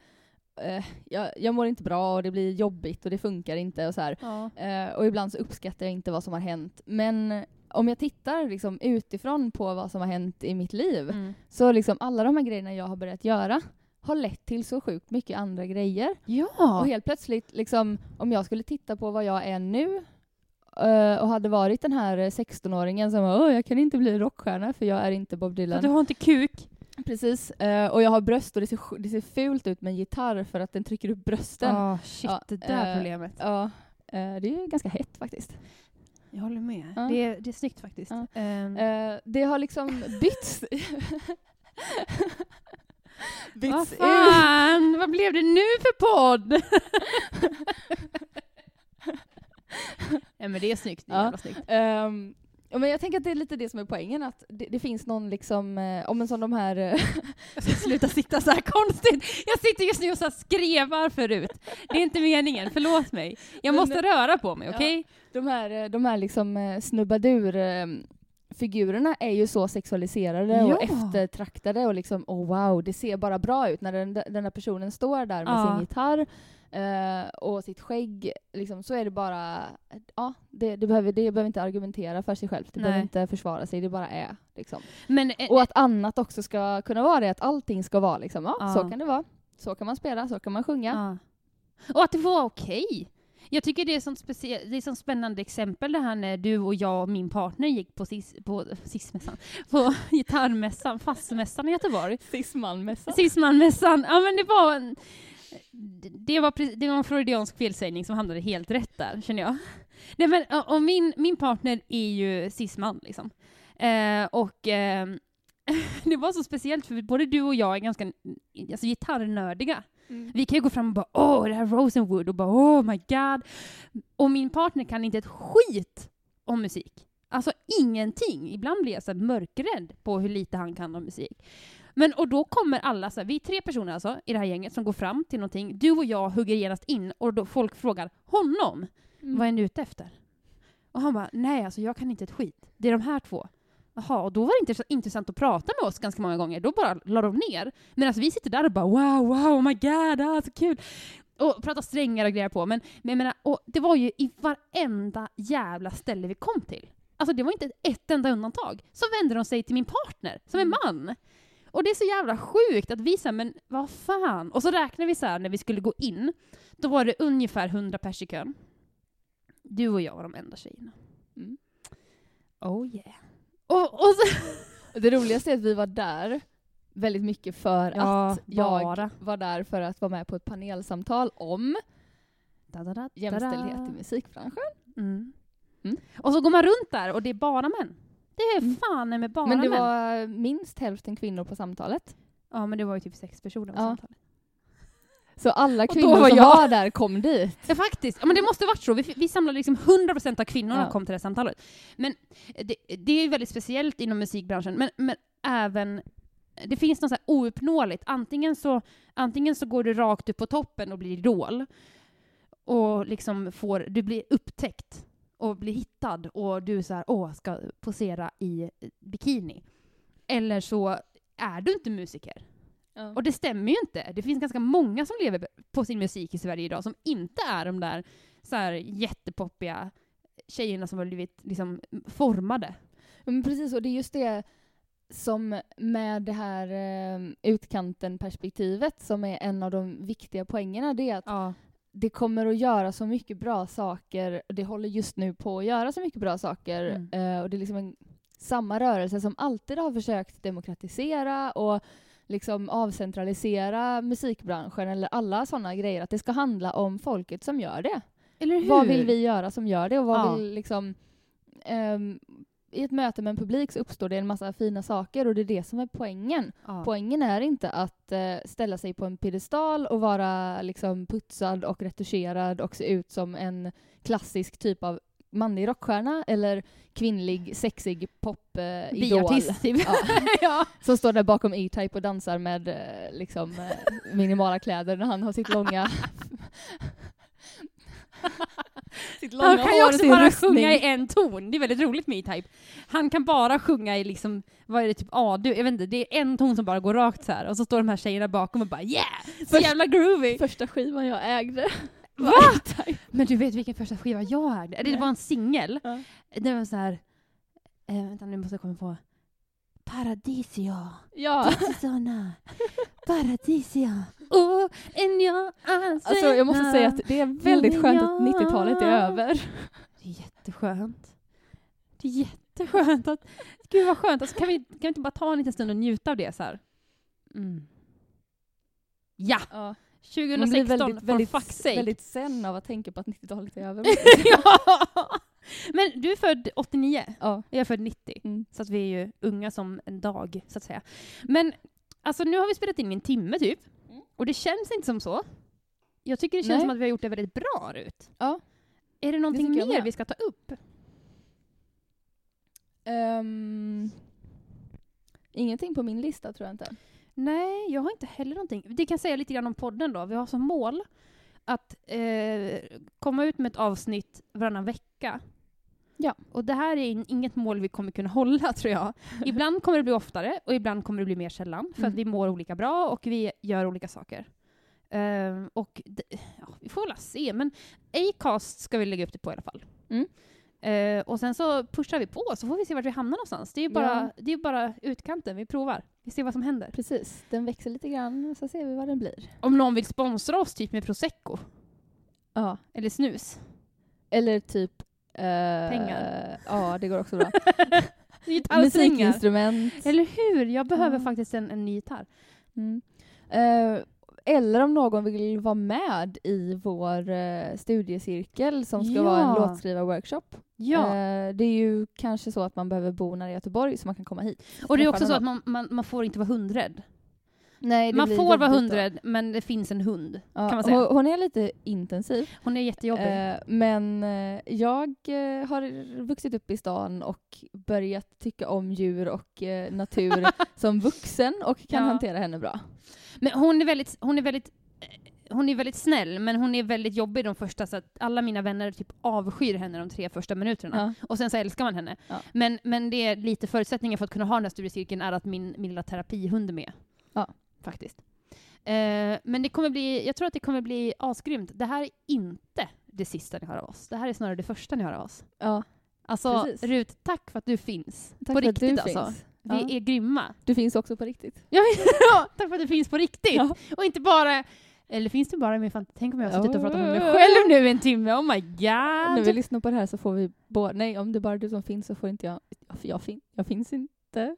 S2: eh, jag, jag mår inte bra och det blir jobbigt och det funkar inte och så här.
S1: Ja.
S2: Eh, och ibland så uppskattar jag inte vad som har hänt. Men om jag tittar liksom utifrån på vad som har hänt i mitt liv,
S1: Mm.
S2: så liksom alla de här grejerna jag har börjat göra har lett till så sjukt mycket andra grejer.
S1: Ja.
S2: Och helt plötsligt, liksom, om jag skulle titta på vad jag är nu eh, och hade varit den här 16-åringen som Åh, jag kan inte bli rockstjärna för jag är inte Bob Dylan.
S1: du har inte kuk.
S2: Precis. Eh, och jag har bröst och det ser, det ser fult ut med en gitarr för att den trycker upp brösten.
S1: Ja, shit,
S2: Ja,
S1: det där
S2: eh,
S1: problemet.
S2: Ja, eh, det är ju ganska hett faktiskt.
S1: Jag håller med. Det, är, det är snyggt faktiskt.
S2: Eh, det har liksom bytts...
S1: vad
S2: bytts ut.
S1: fan, vad blev det nu för podd? ja, men det är snyggt. Det är jävla snyggt.
S2: Ehm, ja, men jag tänker att det är lite det som är poängen, att det, det finns någon liksom, eh, om en sån de här... eh,
S1: sluta sitta så här konstigt. Jag sitter just nu och så här skrevar förut. Det är inte meningen, förlåt mig. Jag
S2: Men-
S1: måste röra på mig,
S2: Ja.
S1: okej?
S2: de här, eh, de här liksom eh, snubbadur eh, figurerna är ju så sexualiserade och
S1: Ja.
S2: eftertraktade och liksom oh wow, det ser bara bra ut när den, den här personen står där med
S1: Ja.
S2: sin gitarr eh, och sitt skägg, liksom, så är det bara, ja, det, det, behöver, det behöver inte argumentera för sig självt, det behöver
S1: Nej.
S2: inte försvara sig, det bara är. Liksom.
S1: Men eh,
S2: Och att annat också ska kunna vara det, att allting ska vara liksom, ja,
S1: Ja.
S2: så kan det vara. Så kan man spela, så kan man sjunga.
S1: Ja. Och att det var okej. Jag tycker det är sånt specie- det är sånt spännande exempel det här när du och jag och min partner gick på, sis, på sismässan, på gitarrmässan, fastmässan i Göteborg.
S2: Cismanmässa.
S1: Sismanmässan, ja men det var en, det var, det var en freudiansk felsägning som hamnade helt rätt där, känner jag. Nej men, och- min, min partner är ju cisman liksom. Eh, och eh, det var så speciellt för både du och jag är ganska alltså, gitarrnördiga.
S2: Mm.
S1: Vi kan ju gå fram och bara åh, det här är Rosenwood och bara oh my god. Och min partner kan inte ett skit om musik. Alltså ingenting. Ibland blir jag så mörkrädd på hur lite han kan om musik. Men och då kommer alla, så här, vi är tre personer alltså i det här gänget som går fram till någonting. Du och jag hugger genast in och då folk frågar honom,
S2: Mm.
S1: vad är ni ute efter? Och han bara, nej alltså jag kan inte ett skit. Det är de här två. Jaha, och då var det inte så intressant att prata med oss ganska många gånger. Då bara la de ner. Medan vi sitter där och bara wow, wow, oh my god, ah, så kul. Och prata strängar och grejer på. Men, men jag menar, och det var ju i varenda jävla ställe vi kom till. Alltså det var inte ett enda undantag. Så vände de sig till min partner, som är
S2: Mm.
S1: man. Och det är så jävla sjukt att vi så här, men vad fan. Och så räknar vi så här när vi skulle gå in. Då var det ungefär 100 pers i kön. Du och jag var de enda tjejerna.
S2: Mm.
S1: Oh yeah. Och, och
S2: Det roligaste är att vi var där väldigt mycket för
S1: Ja,
S2: att jag
S1: bara.
S2: var där för att vara med på ett panelsamtal om
S1: da, da, da,
S2: jämställdhet i musikbranschen.
S1: Mm.
S2: Mm.
S1: Och så går man runt där och det är bara män. Det är
S2: Mm.
S1: fan med bara
S2: Men det
S1: män.
S2: var minst hälften kvinnor på samtalet.
S1: Ja men det var ju typ sex personer på
S2: Ja.
S1: samtalet.
S2: Så alla kvinnor
S1: var
S2: som
S1: jag-
S2: var där kom dit.
S1: Ja faktiskt, ja, men det måste varit så. Vi, vi samlade liksom 100% av kvinnorna
S2: Ja.
S1: kom till det samtalet. Men det, det är ju väldigt speciellt inom musikbranschen, men, men även det finns något så här ouppnåeligt. Antingen så, antingen så går du rakt upp på toppen och blir idol, och liksom får, du blir upptäckt och blir hittad och du så här, åh, ska posera i bikini. Eller så är du inte musiker. Och det stämmer ju inte. Det finns ganska många som lever på sin musik i Sverige idag som inte är de där, så här jättepoppiga tjejerna som har blivit liksom formade.
S2: Ja, Men precis, och det är just det som med det här eh, utkanten-perspektivet som är en av de viktiga poängerna, det är att
S1: Ja.
S2: Det kommer att göra så mycket bra saker, det håller just nu på att göra så mycket bra saker,
S1: Mm.
S2: eh, och det är liksom en, samma rörelse som alltid har försökt demokratisera och liksom avcentralisera musikbranschen eller alla sådana grejer, att det ska handla om folket som gör det.
S1: Eller hur?
S2: Vad vill vi göra som gör det och vad
S1: Ja.
S2: vill liksom ehm, i ett möte med en publik så uppstår det en massa fina saker och det är det som är poängen.
S1: Ja.
S2: Poängen är inte att eh, ställa sig på en piedestal och vara liksom putsad och retuscherad och se ut som en klassisk typ av manlig rockstjärna eller kvinnlig sexig pop-idol.
S1: Biartist, typ.
S2: Ja,
S1: ja.
S2: som står där bakom E-Type och dansar med eh, liksom, eh, minimala kläder när han har sitt långa
S1: Han kan ju också bara
S2: rustning.
S1: sjunga i en ton. Det är väldigt roligt med E-Type. Han kan bara sjunga i liksom, vad är det, typ A-dur? Jag vet inte, det är en ton som bara går rakt så här och så står de här tjejerna bakom och bara yeah! Så
S2: Först-
S1: jävla groovy!
S2: Första skivan jag ägde.
S1: Va? Men du vet vilken första skiva jag ägde? Det var en singel.
S2: Ja.
S1: Det var så här. Eh, vänta nu måste jag komma på. Paradisio.
S2: Ja.
S1: Såna. Paradisio. Oh, en jag
S2: Alltså jag måste säga att det är väldigt skönt att 90-talet är över.
S1: Det är jätteskönt. Det är jätteskönt att... Gud vad skönt. Alltså, kan, vi, kan vi inte bara ta en liten stund och njuta av det så här? Mm. Ja!
S2: Ja.
S1: 2016
S2: Man blir väldigt, väldigt,
S1: for fuck's sake.
S2: väldigt sen av att tänka på att 90-talet är över.
S1: ja! Men du är född 89.
S2: ja.
S1: Jag är född 90.
S2: Mm.
S1: Så att vi är ju unga som en dag, så att säga. Men alltså nu har vi spelat in i en timme typ.
S2: Mm.
S1: Och det känns inte som så. Jag tycker det känns
S2: Nej.
S1: som att vi har gjort det väldigt bra Rut.
S2: Ja.
S1: Är det någonting
S2: jag
S1: mer vi ska ta upp?
S2: Ehm, ingenting på min lista tror jag inte.
S1: Nej, jag har inte heller någonting. Det kan säga lite grann om podden då. Vi har som mål att eh, komma ut med ett avsnitt varannan vecka.
S2: Ja.
S1: Och det här är in, inget mål vi kommer kunna hålla tror jag. Ibland kommer det bli oftare och ibland kommer det bli mer sällan. För
S2: Mm.
S1: att vi mår olika bra och vi gör olika saker. Ehm, och ja, vi får väl se. Men Acast ska vi lägga upp det på i alla fall.
S2: Mm.
S1: Eh, och sen så pushar vi på så får vi se vart vi hamnar någonstans. Det är ju bara,
S2: Ja.
S1: det är bara utkanten, vi provar. Vi ser vad som händer.
S2: Precis, den växer lite grann så ser vi vad den blir.
S1: Om någon vill sponsra oss typ med prosecco
S2: Ja.
S1: eller snus.
S2: Eller typ
S1: Pengar.
S2: Ja, det går också bra. Musikinstrument.
S1: Eller hur? Jag behöver
S2: Ja.
S1: faktiskt en, en ny gitarr.
S2: Mm. Eh, eller om någon vill vara med i vår eh, studiecirkel som ska vara en
S1: Ja.
S2: låtskrivarworkshop.
S1: Ja.
S2: Eh, det är ju kanske så att man behöver bo nära Göteborg så man kan komma hit.
S1: och det är också så att man, man, man får inte vara hundrädd.
S2: Nej,
S1: Man får vara hundrädd, men det finns en hund.
S2: Ja,
S1: kan man säga.
S2: Hon, hon är lite intensiv.
S1: Hon är jättejobbig.
S2: Eh, men eh, jag eh, har vuxit upp i stan och börjat tycka om djur och eh, natur som vuxen och kan
S1: Ja.
S2: hantera henne bra.
S1: Men hon är väldigt, hon är väldigt hon är väldigt snäll, men hon är väldigt jobbig de första, så att alla mina vänner typ avskyr henne de tre första minuterna.
S2: Ja.
S1: Och sen så älskar man henne.
S2: Ja.
S1: Men, men det är lite förutsättningen för att kunna ha den här studiecirkeln är att min, min lilla terapihund är med.
S2: Ja.
S1: Faktiskt. Eh, men det kommer bli, jag tror att det kommer bli asgrymt. Det här är inte det sista ni hör av oss. Det här är snarare det första ni hör av oss.
S2: Ja,
S1: Alltså,
S2: Precis.
S1: Rut, tack för att du finns.
S2: tack
S1: på riktigt
S2: du
S1: alltså.
S2: finns.
S1: Vi
S2: Ja.
S1: är grymma.
S2: Du finns också på riktigt.
S1: Ja, tack för att du finns på riktigt.
S2: Ja.
S1: Och inte bara... Eller finns det bara i min fantasi? Tänk om jag har suttit och pratat med mig själv nu i en timme. Oh my
S2: När
S1: god.
S2: vi lyssnar på det här så får vi båda... Nej, om det är bara du som finns så får inte jag... Jag, jag, fin, jag finns inte.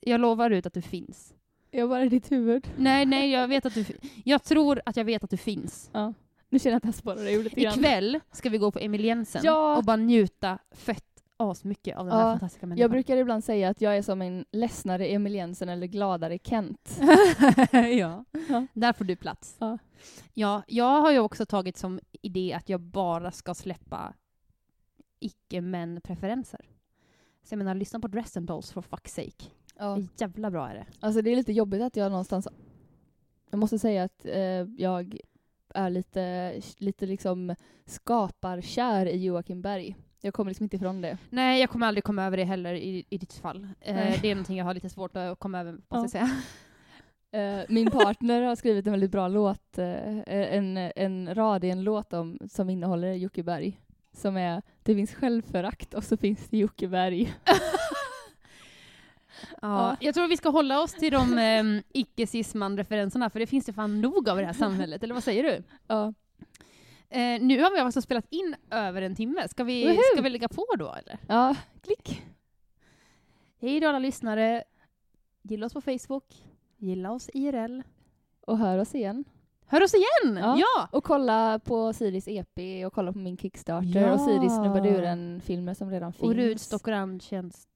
S1: Jag lovar ut att du finns.
S2: Jag bara i ditt huvud.
S1: Nej, nej, jag vet att du... Jag tror att jag vet att du finns.
S2: Ja. Nu känner jag att jag spårar ur lite grann.
S1: Ikväll ska vi gå på Emil Jensen
S2: Ja.
S1: och bara njuta fett asmycket av den här
S2: Ja,
S1: fantastiska människan.
S2: Jag brukar ibland säga att jag är som en ledsnare Emil Jensen eller gladare Kent.
S1: ja.
S2: Ja.
S1: Där får du plats.
S2: Ja.
S1: Ja, jag har ju också tagit som idé att jag bara ska släppa icke-män-preferenser. Så jag menar, lyssna på Dress and Dolls for fuck's sake.
S2: Ja.
S1: Jävla bra är det.
S2: Alltså det är lite jobbigt att jag någonstans... Jag måste säga att eh, jag är lite, lite liksom skaparkär i Joakim Berg. Jag kommer liksom inte ifrån det.
S1: Nej, jag kommer aldrig komma över det heller i, i ditt fall. Eh, det är någonting jag har lite svårt att komma över, måste
S2: Ja.
S1: jag säga.
S2: Eh, min partner har skrivit en väldigt bra låt, eh, en, en rad i en låt om, som innehåller Jocke Berg. Som är Det finns självförakt och så finns det Jocke Berg.
S1: Ja, jag tror vi ska hålla oss till de um, icke-cisman-referenserna, för det finns det fan nog av i det här samhället, eller vad säger du?
S2: Ja.
S1: Eh, nu har vi alltså spelat in över en timme. Ska vi,
S2: Woho!
S1: ska vi lägga på då, eller?
S2: ja, klick.
S1: Hej då alla lyssnare. Gilla oss på Facebook. Gilla oss IRL.
S2: Och hör oss igen.
S1: Hör oss igen!
S2: Ja.
S1: Ja!
S2: Och kolla på Siris EP och kolla på min Kickstarter
S1: Ja.
S2: och Siris Snubbaduren-filmer som redan finns.
S1: Och Ruds doktorandtjänst.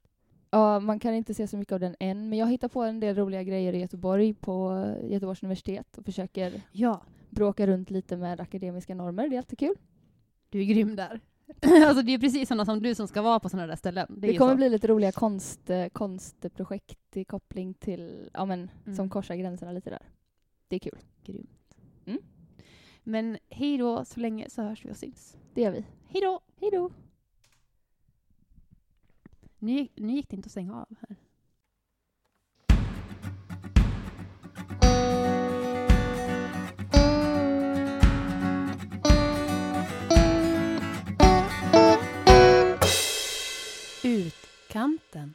S2: Ja, man kan inte se så mycket av den än, men jag hittar på en del roliga grejer i Göteborg på Göteborgs universitet och försöker
S1: Ja,
S2: bråka runt lite med akademiska normer. Det är alltid kul.
S1: du är grym där. alltså det är precis sådana som du som ska vara på sådana där ställen. Det,
S2: Det, kommer
S1: så.
S2: bli lite roliga konst, eh, konstprojekt i koppling till, ja men,
S1: Mm.
S2: som korsar gränserna lite där. Det är kul.
S1: Men hej då så länge så hörs vi och syns.
S2: Det gör vi.
S1: Hej då!
S2: Hej då!
S1: Nu, nu gick det inte att stänga av här. Utkanten.